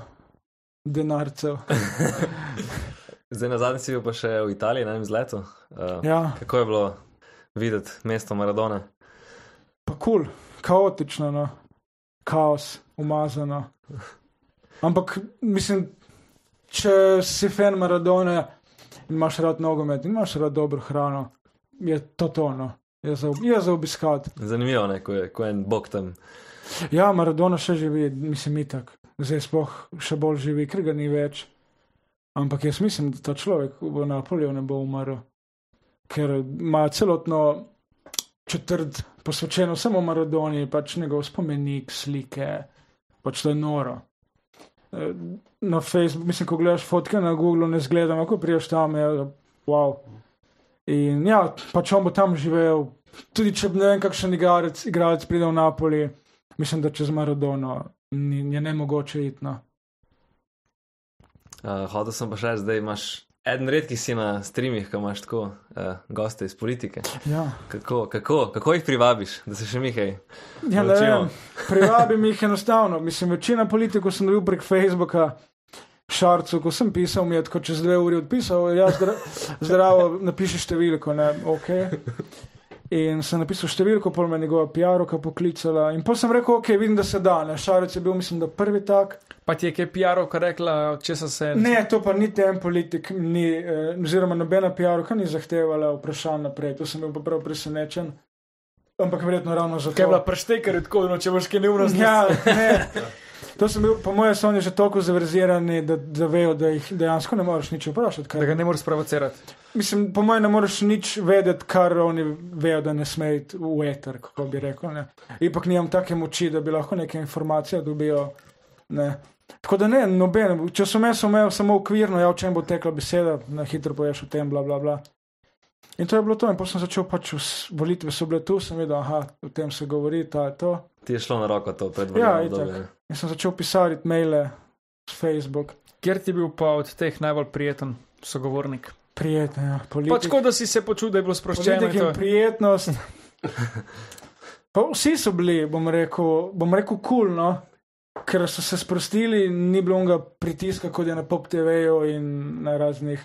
denarcev.
Zdaj na zadnji si bil pa še v Italiji na enem izletu. Uh,
Ja,
Kako je bilo videti mesto Maradona?
pa kul, cool. kaotično, no. kaos, umazano. Ampak mislim, če si fan Maradona in imaš rad nogomet in imaš rad dobro hrano, je to tono. Je za, je za obiskati.
Zanimivo je, ko je, ko je en bog tam.
Ja, Maradona še živi, mislim, itak. Zdaj sploh še bolj živi, ker ga ni več. Ampak jaz mislim, da ta človek v Napolju ne bo umrl, ker ima celotno četrt posvečeno samo Maradoni, pač njegov spomenik, slike, pač to je noro. Eh, Na Facebooku, mislim, ko gledaš fotke na Google, ne zgledam, ako priješ tam, je wow. In ja, pač on bo tam živel, tudi če ne vem, kakšen igralec, igralec pride v Napoli, mislim, da čez Maradono ni, je ne mogoče iti. No.
Uh, Hodil sem pa še, zdaj imaš eden redkih si na streamih, ko imaš tako uh, goste iz politike.
Ja.
Kako, kako, kako jih privabiš, da se še mi kaj?
Ja, ne vem, privabim jih enostavno. Mislim, večina politikov sem dobil prek Facebooka. Šarcu, ko sem pisal, mi je tako čez dve uri odpisal, ja, zdra, zdravo, napiši številko, ne, ok. In sem napisal številko, pol me je njegova PR-ovka poklicala. In pol sem rekel, ok, vidim, da se da, ne, Šarec je bil, mislim, da prvi tak.
Pa ti je kaj PR-ovka rekla, če so se.
Ne, to pa ni tem politik, ni, eh, oziroma nobena PR-ovka ni zahtevala vprašanj naprej, to sem bil pa prav presenečen. Ampak verjetno ravno zato.
Kaj je bila preštekar, tako da če boš kaj neumnost.
Ja, ne. To sem bil, po mojem, so oni že toliko zaverzirani, da, da vejo, da jih dejansko ne moreš nič vprašati.
Da
Kaj.
ga ne moreš sprovocirati.
Mislim, po mojem, ne moreš nič vedeti, kar oni vejo, da ne smejo iti v eter, kako bi rekel. Ne. Ipak nimam take moči, da bi lahko neke informacije dobijo. Ne. Tako da ne, noben, če sem jaz imel samo ukvirno, ja, o čem bo tekla beseda, na hitro poveš o tem, bla, bla, bla. In to je bilo to, in potem sem začel pač, volitve so bile tu, sem videl, aha, o tem se govori, ta je to.
Ti je šlo na roko to
Ja,
predvolilno
itak.
obdobje.
In sem začel pisati maile s Facebook.
Kjer ti je bil pa od teh najbolj prijeten sogovornik?
Prijetno, ja.
Pač
Politik,
tako, da si se počutil, da je bilo sproščeno. to.
prijetnost. Pa vsi so bili, bom rekel, bom rekel, kul, cool, no? ker so se sprostili, ni bilo onega pritiska, kot je na Pop TV-ju in na raznih.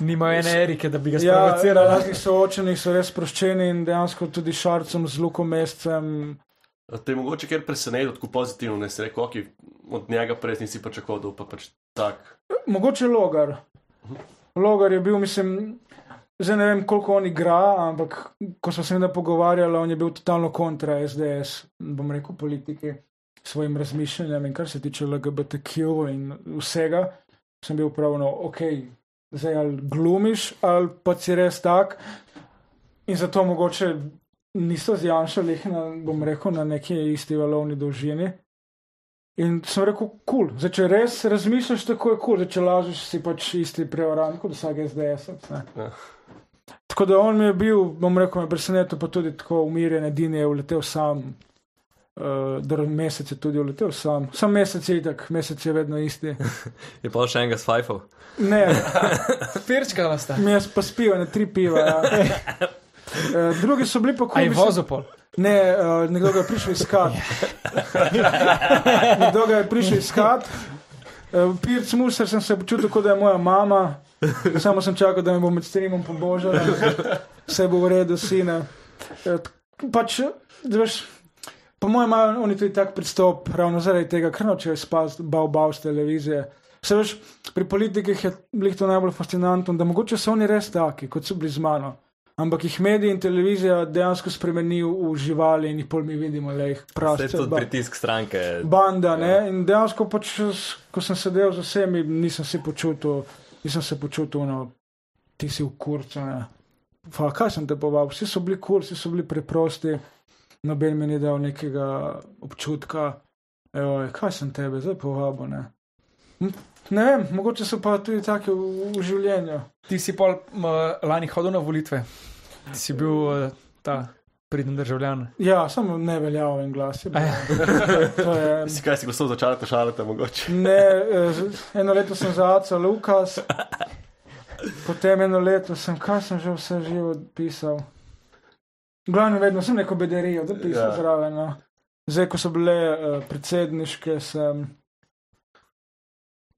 Nima ene Erike, da bi ga
Ja, na
sprovocirala.
raznih soočenjih so res sproščeni in dejansko tudi šarcem z Luko Mescem.
Te je mogoče kar presenetiti, tako pozitivno, ne si rekel, ok, od njega prej nisi pričakoval, da bo pa pač tak.
Mogoče Logar. Logar je bil, mislim, zdaj ne vem, koliko on igra, ampak ko smo se nekaj pogovarjali, on je bil totalno kontra SDS, bom rekel, politiki, svojim razmišljanjem in kar se tiče LGBTQ in vsega, sem bil pravno, ok, zdaj ali glumiš, ali pa si res tak. In zato mogoče niso zjanšali, na, bom rekel, na neki isti valovni dolžini. In sem rekel, kul, cool. če res razmišljaš tako, je kul, cool. če lažeš, si pač isti prevarant kot vsak SDS.
Ja.
Tako da on mi je bil, bom rekel, me presenetil, pa tudi tako umirjen, edini je uletel sam. Uh, Drv mesec je tudi uletel sam. Sam mesec je itak, mesec je vedno isti.
Je pa še enega svajfov.
Ne,
Pirčkala sta.
mi je pa spijo, ne tri piva. Ja. Uh, drugi so bili pa
Aj
kul.
vozopol.
Ne, uh, nekdo ga je prišel iskat. nekdo ga je prišel iskat. Uh, Pirc Muser sem se počutil, kot da je moja mama. Samo sem čakal, da me bo med streamom pobožala. Vse bo v redu, sine. Uh, pač, veš, po mojem imajo oni tudi tak pristop, ravno zaradi tega, ker nočejo spati, bav, bav z televizije. Vse veš, pri politikih je bilo to najbolj fascinantno, da mogoče so oni res taki, kot so bili z mano. Ampak jih mediji in televizija dejansko spremenijo v živali in jih pol mi vidimo, le jih
Vse
prašijo.
tudi pritisk stranke.
Banda, ne? In dejansko, pač, ko sem sedel z vsemi, nisem se počutil, nisem se počutil, no, ti si v kurcu. kaj sem te povabil? Vsi so bili kur, vsi so bili preprosti, noben mi ni dal nekega občutka, evo, kaj sem tebe zdaj povabil. Ne? Hm, ne vem, mogoče so pa tudi take v, v življenju.
Ti si pol m, lani hodil na volitve, ti si bil eh, ta pridni državljan.
Ja, samo ne veljaven glas. Je, to je,
Si kaj si gostov začal, šalite mogoče.
Ne, eh, eno leto sem za Aca Lukas, potem eno leto sem, kaj sem že vse živo pisal. Glavno, vedno sem neko bederijo, da pisal
Ja.
ja. zraven. No. Zdaj, ko so bile uh, predsedniške, sem.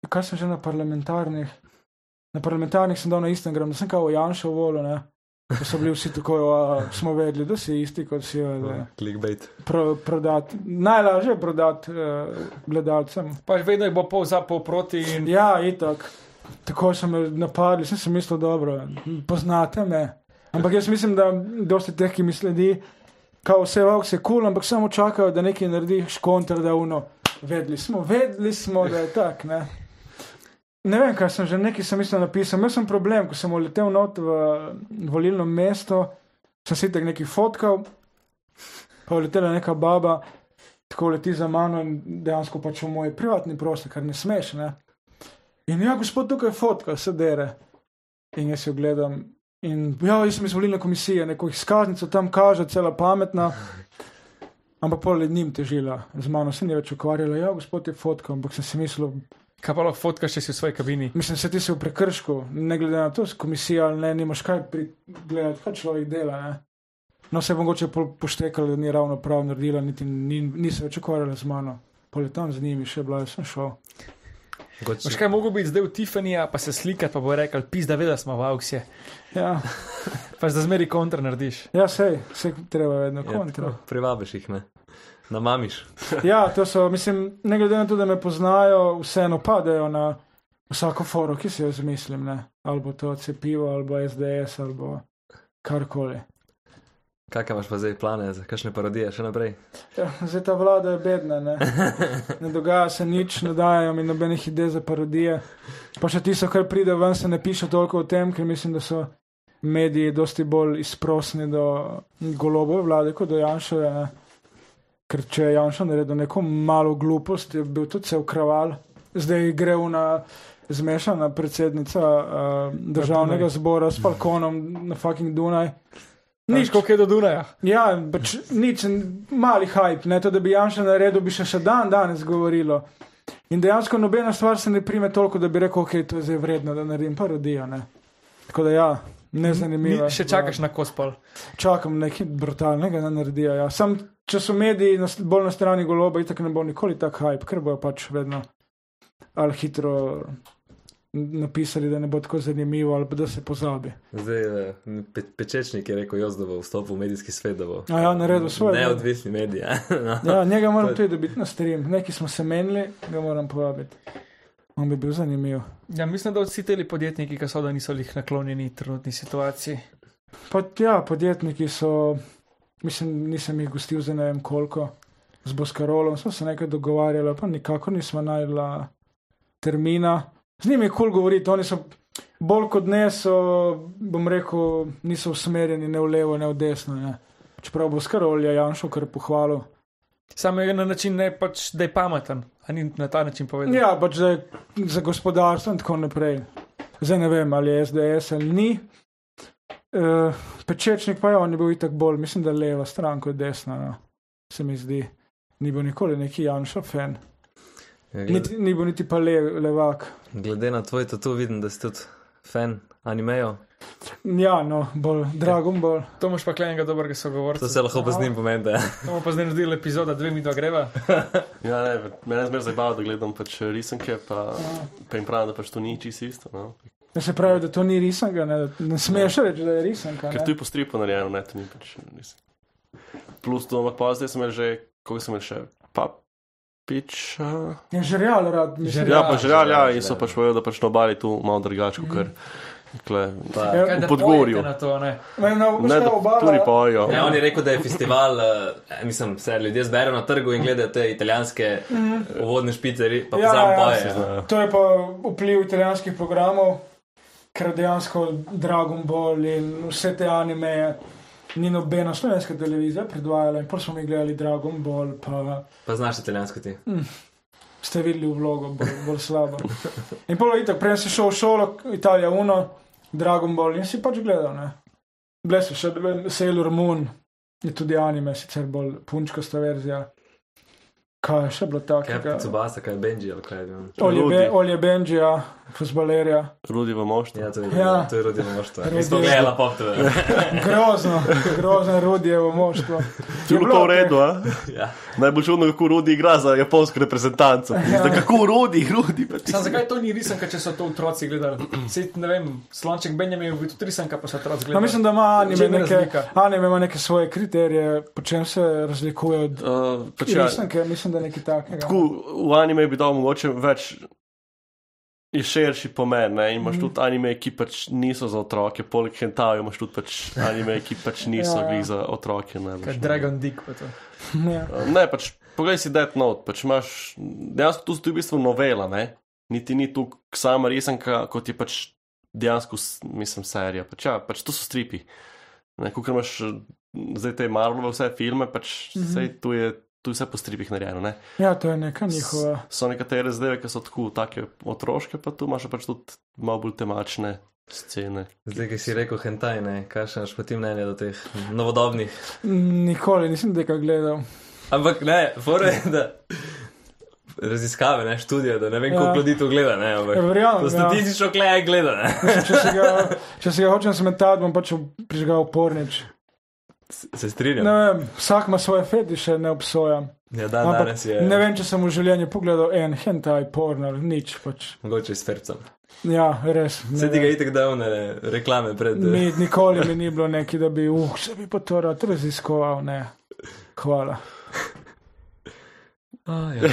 Kaj sem že na parlamentarnih? Na parlamentarnih sem dal na Instagram, da sem kao Janša volil, ne. Ko so bili vsi tako, a, smo vedeli, da si isti kot si. Da,
Clickbait.
pro, prodati. Najlažje je prodati uh, gledalcem.
Pač vedno jih bo pol za, pol proti. In...
Ja, itak. Tako so me napadli, sem si mislil, dobro, poznate me. Ampak jaz mislim, da dosti teh, ki mi sledi, kao vse vok se kul, cool, ampak samo čakajo, da nekaj narediš kontra, da uno. Vedeli smo, vedeli smo, da je tak, ne. Ne vem, kaj sem že nekaj sem mislil napisal. Imel sem problem, ko sem letel not v volilno mesto, sem si tak nekaj fotkal, pa letela neka baba, tako leti za mano in dejansko pač v moj privatni prostor, kar ne smeš, ne. In ja, gospod, tukaj fotka, se dere. In jaz jo gledam. In ja, jaz sem iz volilne komisije, neko izkaznico tam kaže, cela pametna. Ampak pol njim težila, z mano se ni več ukvarjala. Ja, gospod je fotka, ampak sem si mislil,
Kaj pa lahko fotkaš, če si v svoji kabini?
mislim, se ti si v prekršku, ne glede na to, s komisijo ali ne, nimaš kaj gledati, kaj človek dela. Ne? No, se je mogoče pol poštekala, da ni ravno prav naredila, niti ni, ni se več ukvarjala z mano. Pol je tam z njimi še bila, jaz sem šel.
Veš kaj, mogo biti zdaj v Tiffanyja, pa se slikati, pa bo rekel, pis, da ve, da smo v auksije.
Ja,
Pa da zmeri kontra narediš.
ja sej, se treba vedno kontra.
Ja, Privabiš jih, ne? Namamiš.
Ja, to so, mislim, ne glede na to, da me poznajo, vseeno padajo na vsako foro, ki si jo izmislim, ne. Ali bo to cepivo, ali bo SDS, ali bo karkoli.
Kakšne imaš pa zdaj plane, za kakšne parodije še naprej?
Ja, zdaj ta vlada je bedna, ne. ne dogaja se nič, ne dajo mi nobenih idej za parodije. Pa še tisto, kar pride ven, se ne piše toliko o tem, ker mislim, da so mediji dosti bolj izprosni do golobove vlade kot do Janšove. Ne. Ker če je Janša naredil neko malo glupost, je bil tudi cel kraval. Zdaj gre na zmešana predsednica uh, državnega zbora s Falkonom na fucking Dunaj.
Nič, koliko je do Dunaja.
Ja, pač nič, mali hype, ne to, da bi Janša naredil, bi še, še dan danes govorilo. In dejansko nobena stvar se ne prime toliko, da bi rekel, ok, to je zdaj vredno, da naredim parodijo. Ne? Tako da ja, ne zanimivo.
Ni, še čakaš na kospal.
Čakam nekaj brutalnega, da naredijo. Ja. Sam, če so mediji na, bolj na strani goloba, itak ne bo nikoli tak hype, ker bojo pač vedno ali hitro napisali, da ne bo tako zanimivo, ali pa da se pozabi.
Zdaj, eh, pe, Pečečnik je rekel, jaz, da bo vstopil v medijski svet, da bo
A ja, naredil svoj. ne?
neodvisni medij. ja. no.
Ja, njega moram tudi dobiti na stream. Neki smo se menili, ga moram povabiti. On bi bil zanimiv.
Ja, mislim, da vsi ti podjetniki, ki so da niso jih naklonjeni trenutni situaciji.
Pa ja, podjetniki so, mislim, nisem jih gostil za ne vem koliko, z Boskarolom smo se nekaj dogovarjali, pa nikakor nismo najdla termina. Z njimi je kul cool govoriti, oni so bolj kot ne, so, bom rekel, niso usmerjeni ne v levo, ne v desno. Ne. Čeprav Boskarol je Janšo kar pohvalil.
Samo je na način, ne, pač, da je pameten, a ni na ta način povedal.
Ja, pač za, za gospodarstvo in tako naprej. Zdaj ne vem, ali je SDS ali ni. Uh, pečečnik pa je, on je bil itak bolj, mislim, da leva stran kot desna, no. se mi zdi. Ni bil nikoli neki Janša fan, niti, ni bil niti pa le, levak.
glede na tvoj tatu vidim, da si tudi fan animejo.
Ja, no, bolj Dragon Ball.
To imaš pa klenega dobrega sogovorca.
To se lahko pa z njim pomente.
To bomo pa zdaj naredili epizoda, dve mi dva greva.
Ja, ne, mene zmeraj zabava, da gledam pač risanke, pa, pa jim pravim, da pač to ni čisto isto. No.
Ja, se pravi, da to ni risanka, ne, da ne smeš reči, da je risanka.
Ker tu je po stripu narejeno, ne, to ni pač res. Plus to, ampak pa zdaj sem že, koliko sem imel še, papiča.
Je že real rad, mislim.
Žerjal.
Ja, pa žrel, ja, in so pač povedali, da pač na obali tu malo drugače, kot kle,
Pa,
Ja,
v Podgorju.
Na to, ne?
Ne, no,
Ne, da
obala,
tudi pojo.
Ja, on je rekel, da je festival, uh, mislim, se ljudje zberejo na trgu in gledajo te italijanske uvodne špice, pa
Ja,
ja, sam
ja,
poje. Ja.
To je pa vpliv italijanskih programov, ker dejansko Dragon Ball in vse te anime ni nobena slovenska televizija predvajala in pol smo mi gledali Dragon Ball, pa
Pa znaš italijansko ti.
ste videli vlogo, bolj, bolj slabo. In pol itak, prej si šel v šolo, Italija Uno, Dragon Ball in si pač gledal, ne. Bile so še Sailor Moon, je tudi anime, sicer bolj punčkasta verzija. Kaj je še bilo
Kaj je
takega?
Tsubasa, kaj je Benji ali kaj je bil.
Olje,
Rudi.
Be, Olje Benjija, fuzbalerja.
Rudi v moštvu.
Ja, to je,
Ja.
to je rodino moštvo.
Rodi-
Nismo gledali pop TV.
Grozno, grozno Rudijevo moštvo.
Tu je bilo to v redu, a?
ja.
Najbolj čudno, kako Rudi igra za japonsko reprezentanco.
Ja.
Ja. Kako Rudi, Rudi.
Sam, zakaj to ni risanka, če so to otroci gledali? Sej, ne vem, slonček Benjamin je bil tudi risanka, pa so otroci
No,
gledali.
mislim, da ima anime,
je
neke,
razlika?
anime ima neke svoje kriterije, po čem se razlikuje od
Uh, pač ja,
resnike, mislim, da nekaj takega.
tako, v anime bi dal mogoče več. Je širši pomen, ne? in imaš
Mhm.
tudi anime, ki pač niso za otroke, poleg hentaja imaš tudi pač anime, ki pač niso
Ja, ja.
za otroke. Ne,
Kaj Dragon Dick pa to.
Ja.
Ne, pač poglej si Death Note, pač imaš, dejansko tu je v bistvu novela, ne? niti ni tu sama resenka, kot je pač dejansko, mislim, serija. Pač, ja, pač to so stripi. Kot imaš eh, zdaj te Marvelove vse filme, pač mm -hmm. sej, tu je. Tu je vse po stripih narejeno. Ne?
ja, to je neka njihova.
So nekatere zadeve, ki so tako take otroške, pa tu imaš pač tudi malo bolj temačne scene.
Zdaj, ki si rekel hentai, ne, kakšno imaš pa ti mnenje do teh novodobnih?
Nikoli nisem tega gledal.
Ampak ne, fora je, da raziskave, ne, študije, da ne vem,
Ja.
koliko ljudi to gleda, ne, ampak
Ja, verjamem,
to
ja.
statistično kleje gleda, ne.
Če se ga, če se ga hočem smetati, bom pač prižgal pornič.
Se strinjam.
Vem, vsak ima svoje fetiše, ne obsojam.
Ja, dan
Ampak
danes je.
ne vem, če sem v življenju pogledal en hentai porno nič. Pač.
Mogoče s fercem.
Ja, res.
Se ti ga itek dal ne reklame pred.
Mi, nikoli mi ni bilo neki, da bi, uh, se bi pa to rad raziskoval, ne. Hvala.
Ah, ja.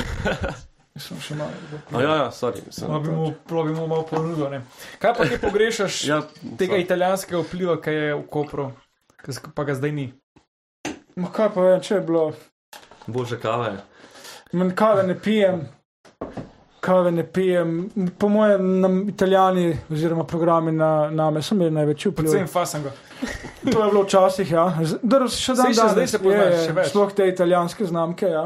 Sem še malo.
A ja, ja, sorry.
Malo bi mu, malo ponudil. ne. Kaj pa ti pogrešaš
ja,
tega
sorry.
italijanskega vpliva, ki je v Kopru, pa ga zdaj ni?
Ma kaj pa vem, če je bilo.
Boljše kave.
Man kave ne pijem, kave ne pijem. Po mojem, nam italijani oziroma programi na name so imeli največji vpliv.
Predvsem fasango.
To je bilo včasih, ja. Drž, še dan
še
danes
zdaj se poznaš,
je, je,
še več.
Sploh te italijanske znamke, ja.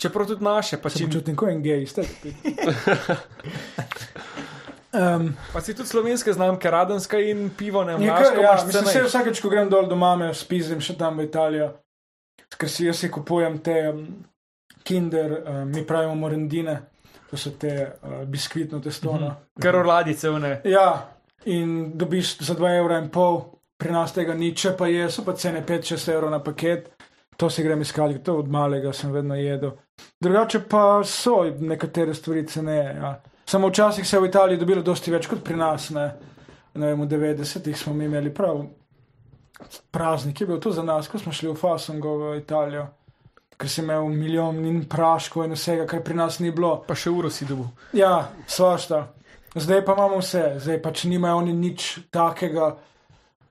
Čeprav tudi naše, pa,
Se
či,
počutim kot en gej, ste. Um,
pa si tudi slovenske znamke, radenska in pivo, ne vem,
kar, ja, mislim, se vsakeč, ko grem dol do mame, spizim še tam v Italijo, ker si jaz si kupujem te um, kinder, um, mi pravimo morendine, to so te uh, biskvitno testo. no.
Kar orladice, ne.
Ja, in dobiš za 2,5 evra, in pol, pri nas tega ni, če pa je, so pa cene 5-6 evrov na paket, to si grem iskati, to od malega sem vedno jedel. Drugače pa so nekatere stvari ceneje. Ja. Samo včasih se je v Italiji dobilo dosti več kot pri nas. Ne, ne vem, v 90-ih smo mi imeli prav praznik, je bil to za nas, ko smo šli v Fasango v Italijo. Ker si imel milijon in praškov in vsega, kar pri nas ni bilo.
Pa še uro si dobil.
Ja, svašta. Zdaj pa imamo vse, zdaj pač nimajo oni nič takega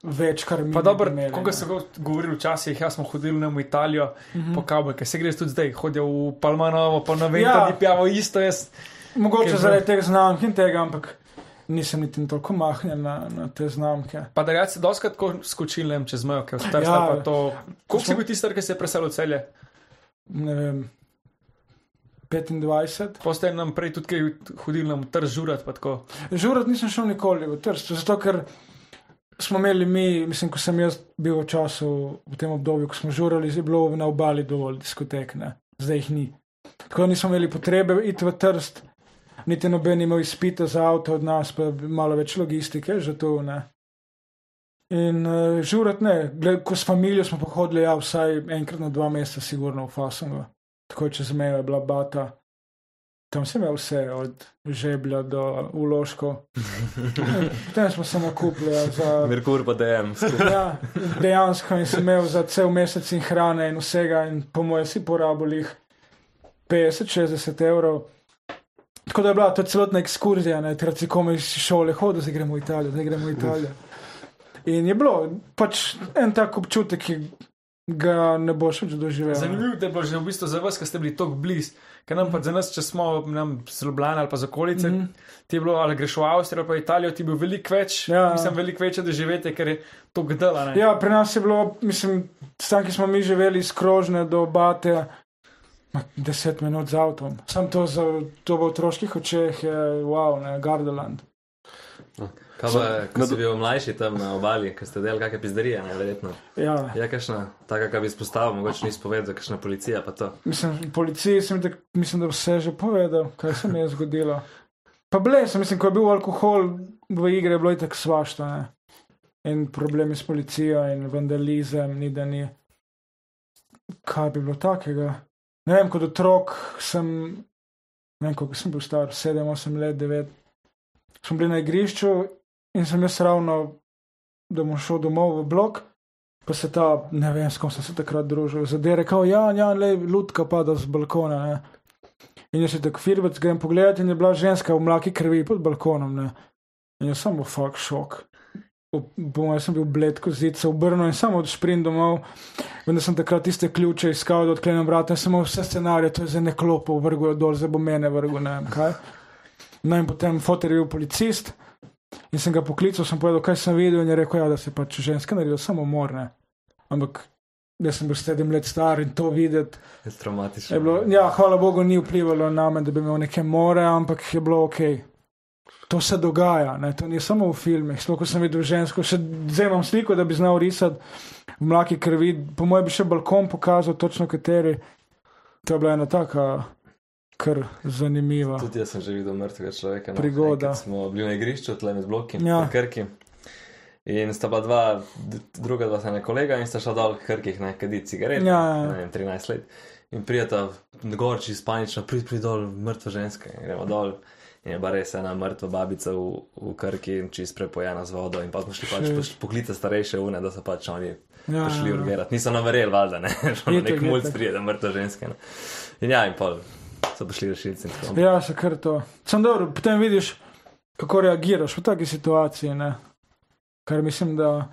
več, kar mi
Pa dobro,
bi imeli.
kot
ne.
so go- govorili včasih, jaz smo hodili v Italijo mm -hmm. po kavbojke, se greš tudi zdaj, hodijo v Palmanovo, pa na vem,
Ja.
da ni pijavo isto, jaz.
Mogoče
Ker-
zaradi teh znamk in tega, ampak nisem niti toliko mahnjen na, na te znamke.
Pa da se doskrat tako skočil, ne vem, čez mejo, ker vstaj
Ja.
pa to. Koliko si bil tisti, ki se je preselil v celje?
Ne vem, 25.
Postaje nam prej tudi kaj hodil nam trž žurat, tako.
Žurat nisem šel nikoli v Trst, zato ker smo imeli mi, mislim, ko sem jaz bil v času, v tem obdobju, ko smo žurali, je bilo na obali dovolj diskotek, ne? zdaj jih ni. Tako da nismo imeli potrebe iti v Trst. Niti noben imel izpita za avto od nas, pa malo več logistike, že tu ne. In uh, žurat ne, Gled, ko s familijo smo pohodili, ja, vsaj enkrat na dva meseca, sigurno v Fasongu. Tako čez mejo je bila bata. Tam sem imel vse, od žeblja do uložkov. Potem smo se nakupili ja, za
Merkur pa skupaj.
Ja, dejansko in sem imel za cel mesec in hrane in vsega, in po mojem si porabil jih 50-60 evrov. Tako da je bila to celotna ekskurzija, ne, ter si komaj iz šole hodil, zdaj gremo v Italijo, zdaj gremo v Italijo. In je bilo pač en tak občutek, ki ga ne boš več doživel.
Zanimivo je bilo že v bistvu za vas, ki ste bili tako blizu. Ker nam pa za nas, če smo nam z Ljubljana ali pa z okolice, mm. -hmm. ti je bilo ali greš v Avstrijo ali pa Italijo, ti je bil veliko več,
Ja.
mislim, veliko večje doživetje, ker je to gdala. Ne?
Ja, pri nas je bilo, mislim, tam, ki smo mi živeli iz Krožne do Bate, deset minut z avtom. Sam to, za, to v otroških očeh je wow, ne, Gardaland.
Kaj pa, ko si
do-
bil mlajši tam na obali, ko ste delali kakšne pizderije, ne, verjetno.
Ja.
Je kakšna, taka, ki bi izpostavil, mogoče nisi povedal, kakšna policija pa to.
Mislim, policiji sem tak, mislim, da vse že povedal, kaj se mi je zgodilo. Pa ble, sem, mislim, ko je bil alkohol v igri, je bilo tako svašta. Ne? In problemi s policijo in vandalizem, ni da ni. Kaj bi bilo takega? Ne vem, kot otrok sem, ne vem, koliko sem bil star, 7, 8 let, 9. Smo bili na igrišču in sem jaz ravno, da bom šel domov v blok. Pa se ta, ne vem, s kom sem se takrat družil, zadere, kao, ja, ja, le, lutka pada z balkona. Ne. In jaz se tako firbec grem pogledat in je bila ženska v mlaki krvi pod balkonom. Ne. In jaz samo fuk šok. Po mojem sem bil bled, ko zid se obrnil in samo odšprint domov. Vendar sem takrat tiste ključe iskal, da odklenem vrata in imel vse scenarije, to je za neklopo, vrgul dol, zdaj bo mene vrgul, ne vem kaj. No in potem fotor je bil policist in sem ga poklical, sem povedal, kaj sem videl in je rekel, ja, da se pač ženske naredijo samo morne. Ampak jaz sem bil sedem let star in to videti.
Je traumatično.
Je bilo, ja, hvala Bogu, ni vplivalo na me, da bi imel neke more, ampak je bilo ok. To se dogaja, ne? to ni samo v filmih. Sploh, sem videl žensko, še zdaj imam sliko, da bi znal risati v mlaki krvi. Po mojem bi še balkon pokazal, točno kateri. To je bila ena taka, kar zanimiva.
Tudi jaz sem že videl mrtvega človeka. No.
Prigoda.
Enkrat Smo bili na igrišču, tle med bloki,
Ja.
na Krki. In sta bila dva, druga dva sta ne kolega in sta šla dol k Krkih, ne kaditi cigarete.
Ja, ja.
Ne vem, 13 let. In prijeta gor čez panično, prid, prid dol, mrtva ženska. Gremo dol. In je bila res ena mrtva babica v, v Krki čez prepojena z vodo. In pa smo šli pač
Še.
poš- poklice starejše une, da so pač oni
Ja,
prišli
ja.
urgirati. Niso naverjeli, valjda, ne, že nek mulj prije, da mrtva ženska. Ne. In ja, in pol so prišli rešilci.
Ja, se kar to. Sam dobro, potem vidiš, kako reagiraš v taki situaciji. Ne? Kar mislim, da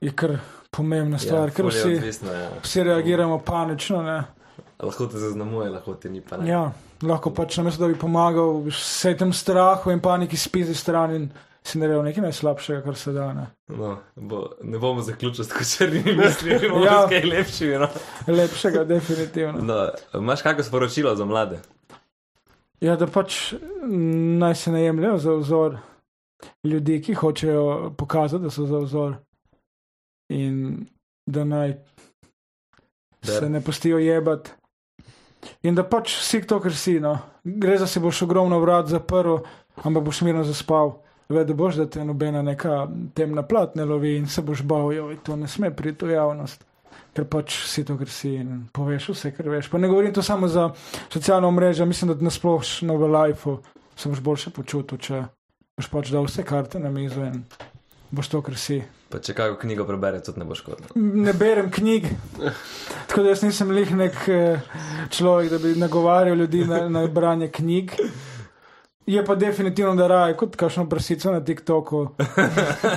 je kar pomembna stvar, ja, ker vsi,
odvisno, ja.
vsi reagiramo panično. Ne?
Lahko te zaznamuje, lahko ti ni pa ne.
Ja, lahko pač namesto, da bi pomagal vsej tem strahu in paniki spizi stran in si naredil nekaj najslabšega, kar se da. Ne?
No, bo, ne bomo zaključili s tako črnimi mislimi, bomo
Ja.
ja. kaj lepši. No.
Lepšega, definitivno.
No, imaš kakšno sporočilo za mlade?
Ja, da pač naj se ne jemljajo za vzor ljudi, ki hočejo pokazati, da so za vzor. In da naj
Da-
se ne pustijo jebati. In da pač si to, kar si. No. Gre za si boš ogromno vrat zaprl, ampak boš mirno zaspal. Ve, da boš, da te nobena neka temna plat ne lovi in se boš bal, joj, to ne sme priti v javnost. Ker pač si to, kar si in poveš vse, kar veš. Pa ne govorim to samo za socialno mrežo, mislim, da nasplošno v lifeu se boš boljše počutil, če boš pač dal vse karte na mizo in boš to, kar si.
Pa če kakšno knjigo prebere, tudi ne bo škodilo.
Ne berem knjig, tako da jaz nisem lih nek eh, človek, da bi nagovarjal ljudi na, na branje knjig. Je pa definitivno, da raje kot kakšno prsico na TikToku.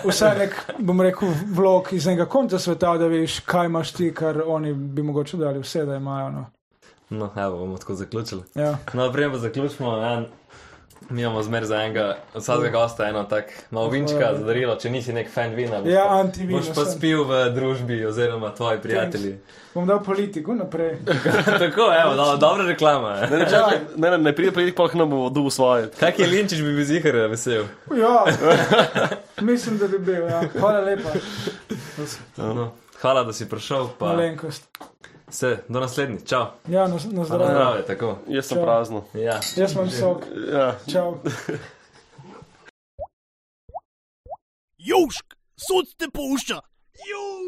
Vsaj nek, bom rekel, vlog iz enega konca sveta, da veš, kaj imaš ti, kar oni bi mogoče dali vse, da imajo. No.
No, evo, bomo tako zaključili.
Ja.
No, prej pa zaključimo. Ja. Mi imamo zmer za enega, od vsakega gosta eno tak malo vinčka za darilo, če nisi nek fan vina. boš
Ja,
pa-
antivino
Boš pa spil v družbi oziroma tvoji prijatelji.
Bom dal politiko naprej.
Tako, evo, do, dobra reklama.
Ne, ne, čakaj, ne, ne, ne pride pride, pa nam bo duh svoje.
Kak je Linčič bi bil zihar vesel?
Ja, mislim, da bi bil. Ja. Hvala lepa.
No, hvala, da si prišel. Pa,
Malenkost.
Vse, do naslednjič, čau.
Ja, na, na
Na
zdravje.
zdravje, tako.
Jaz sem prazno.
Ja.
Jaz imam sok.
Ja.
Čau.
Južk, sod te pušča. Južk.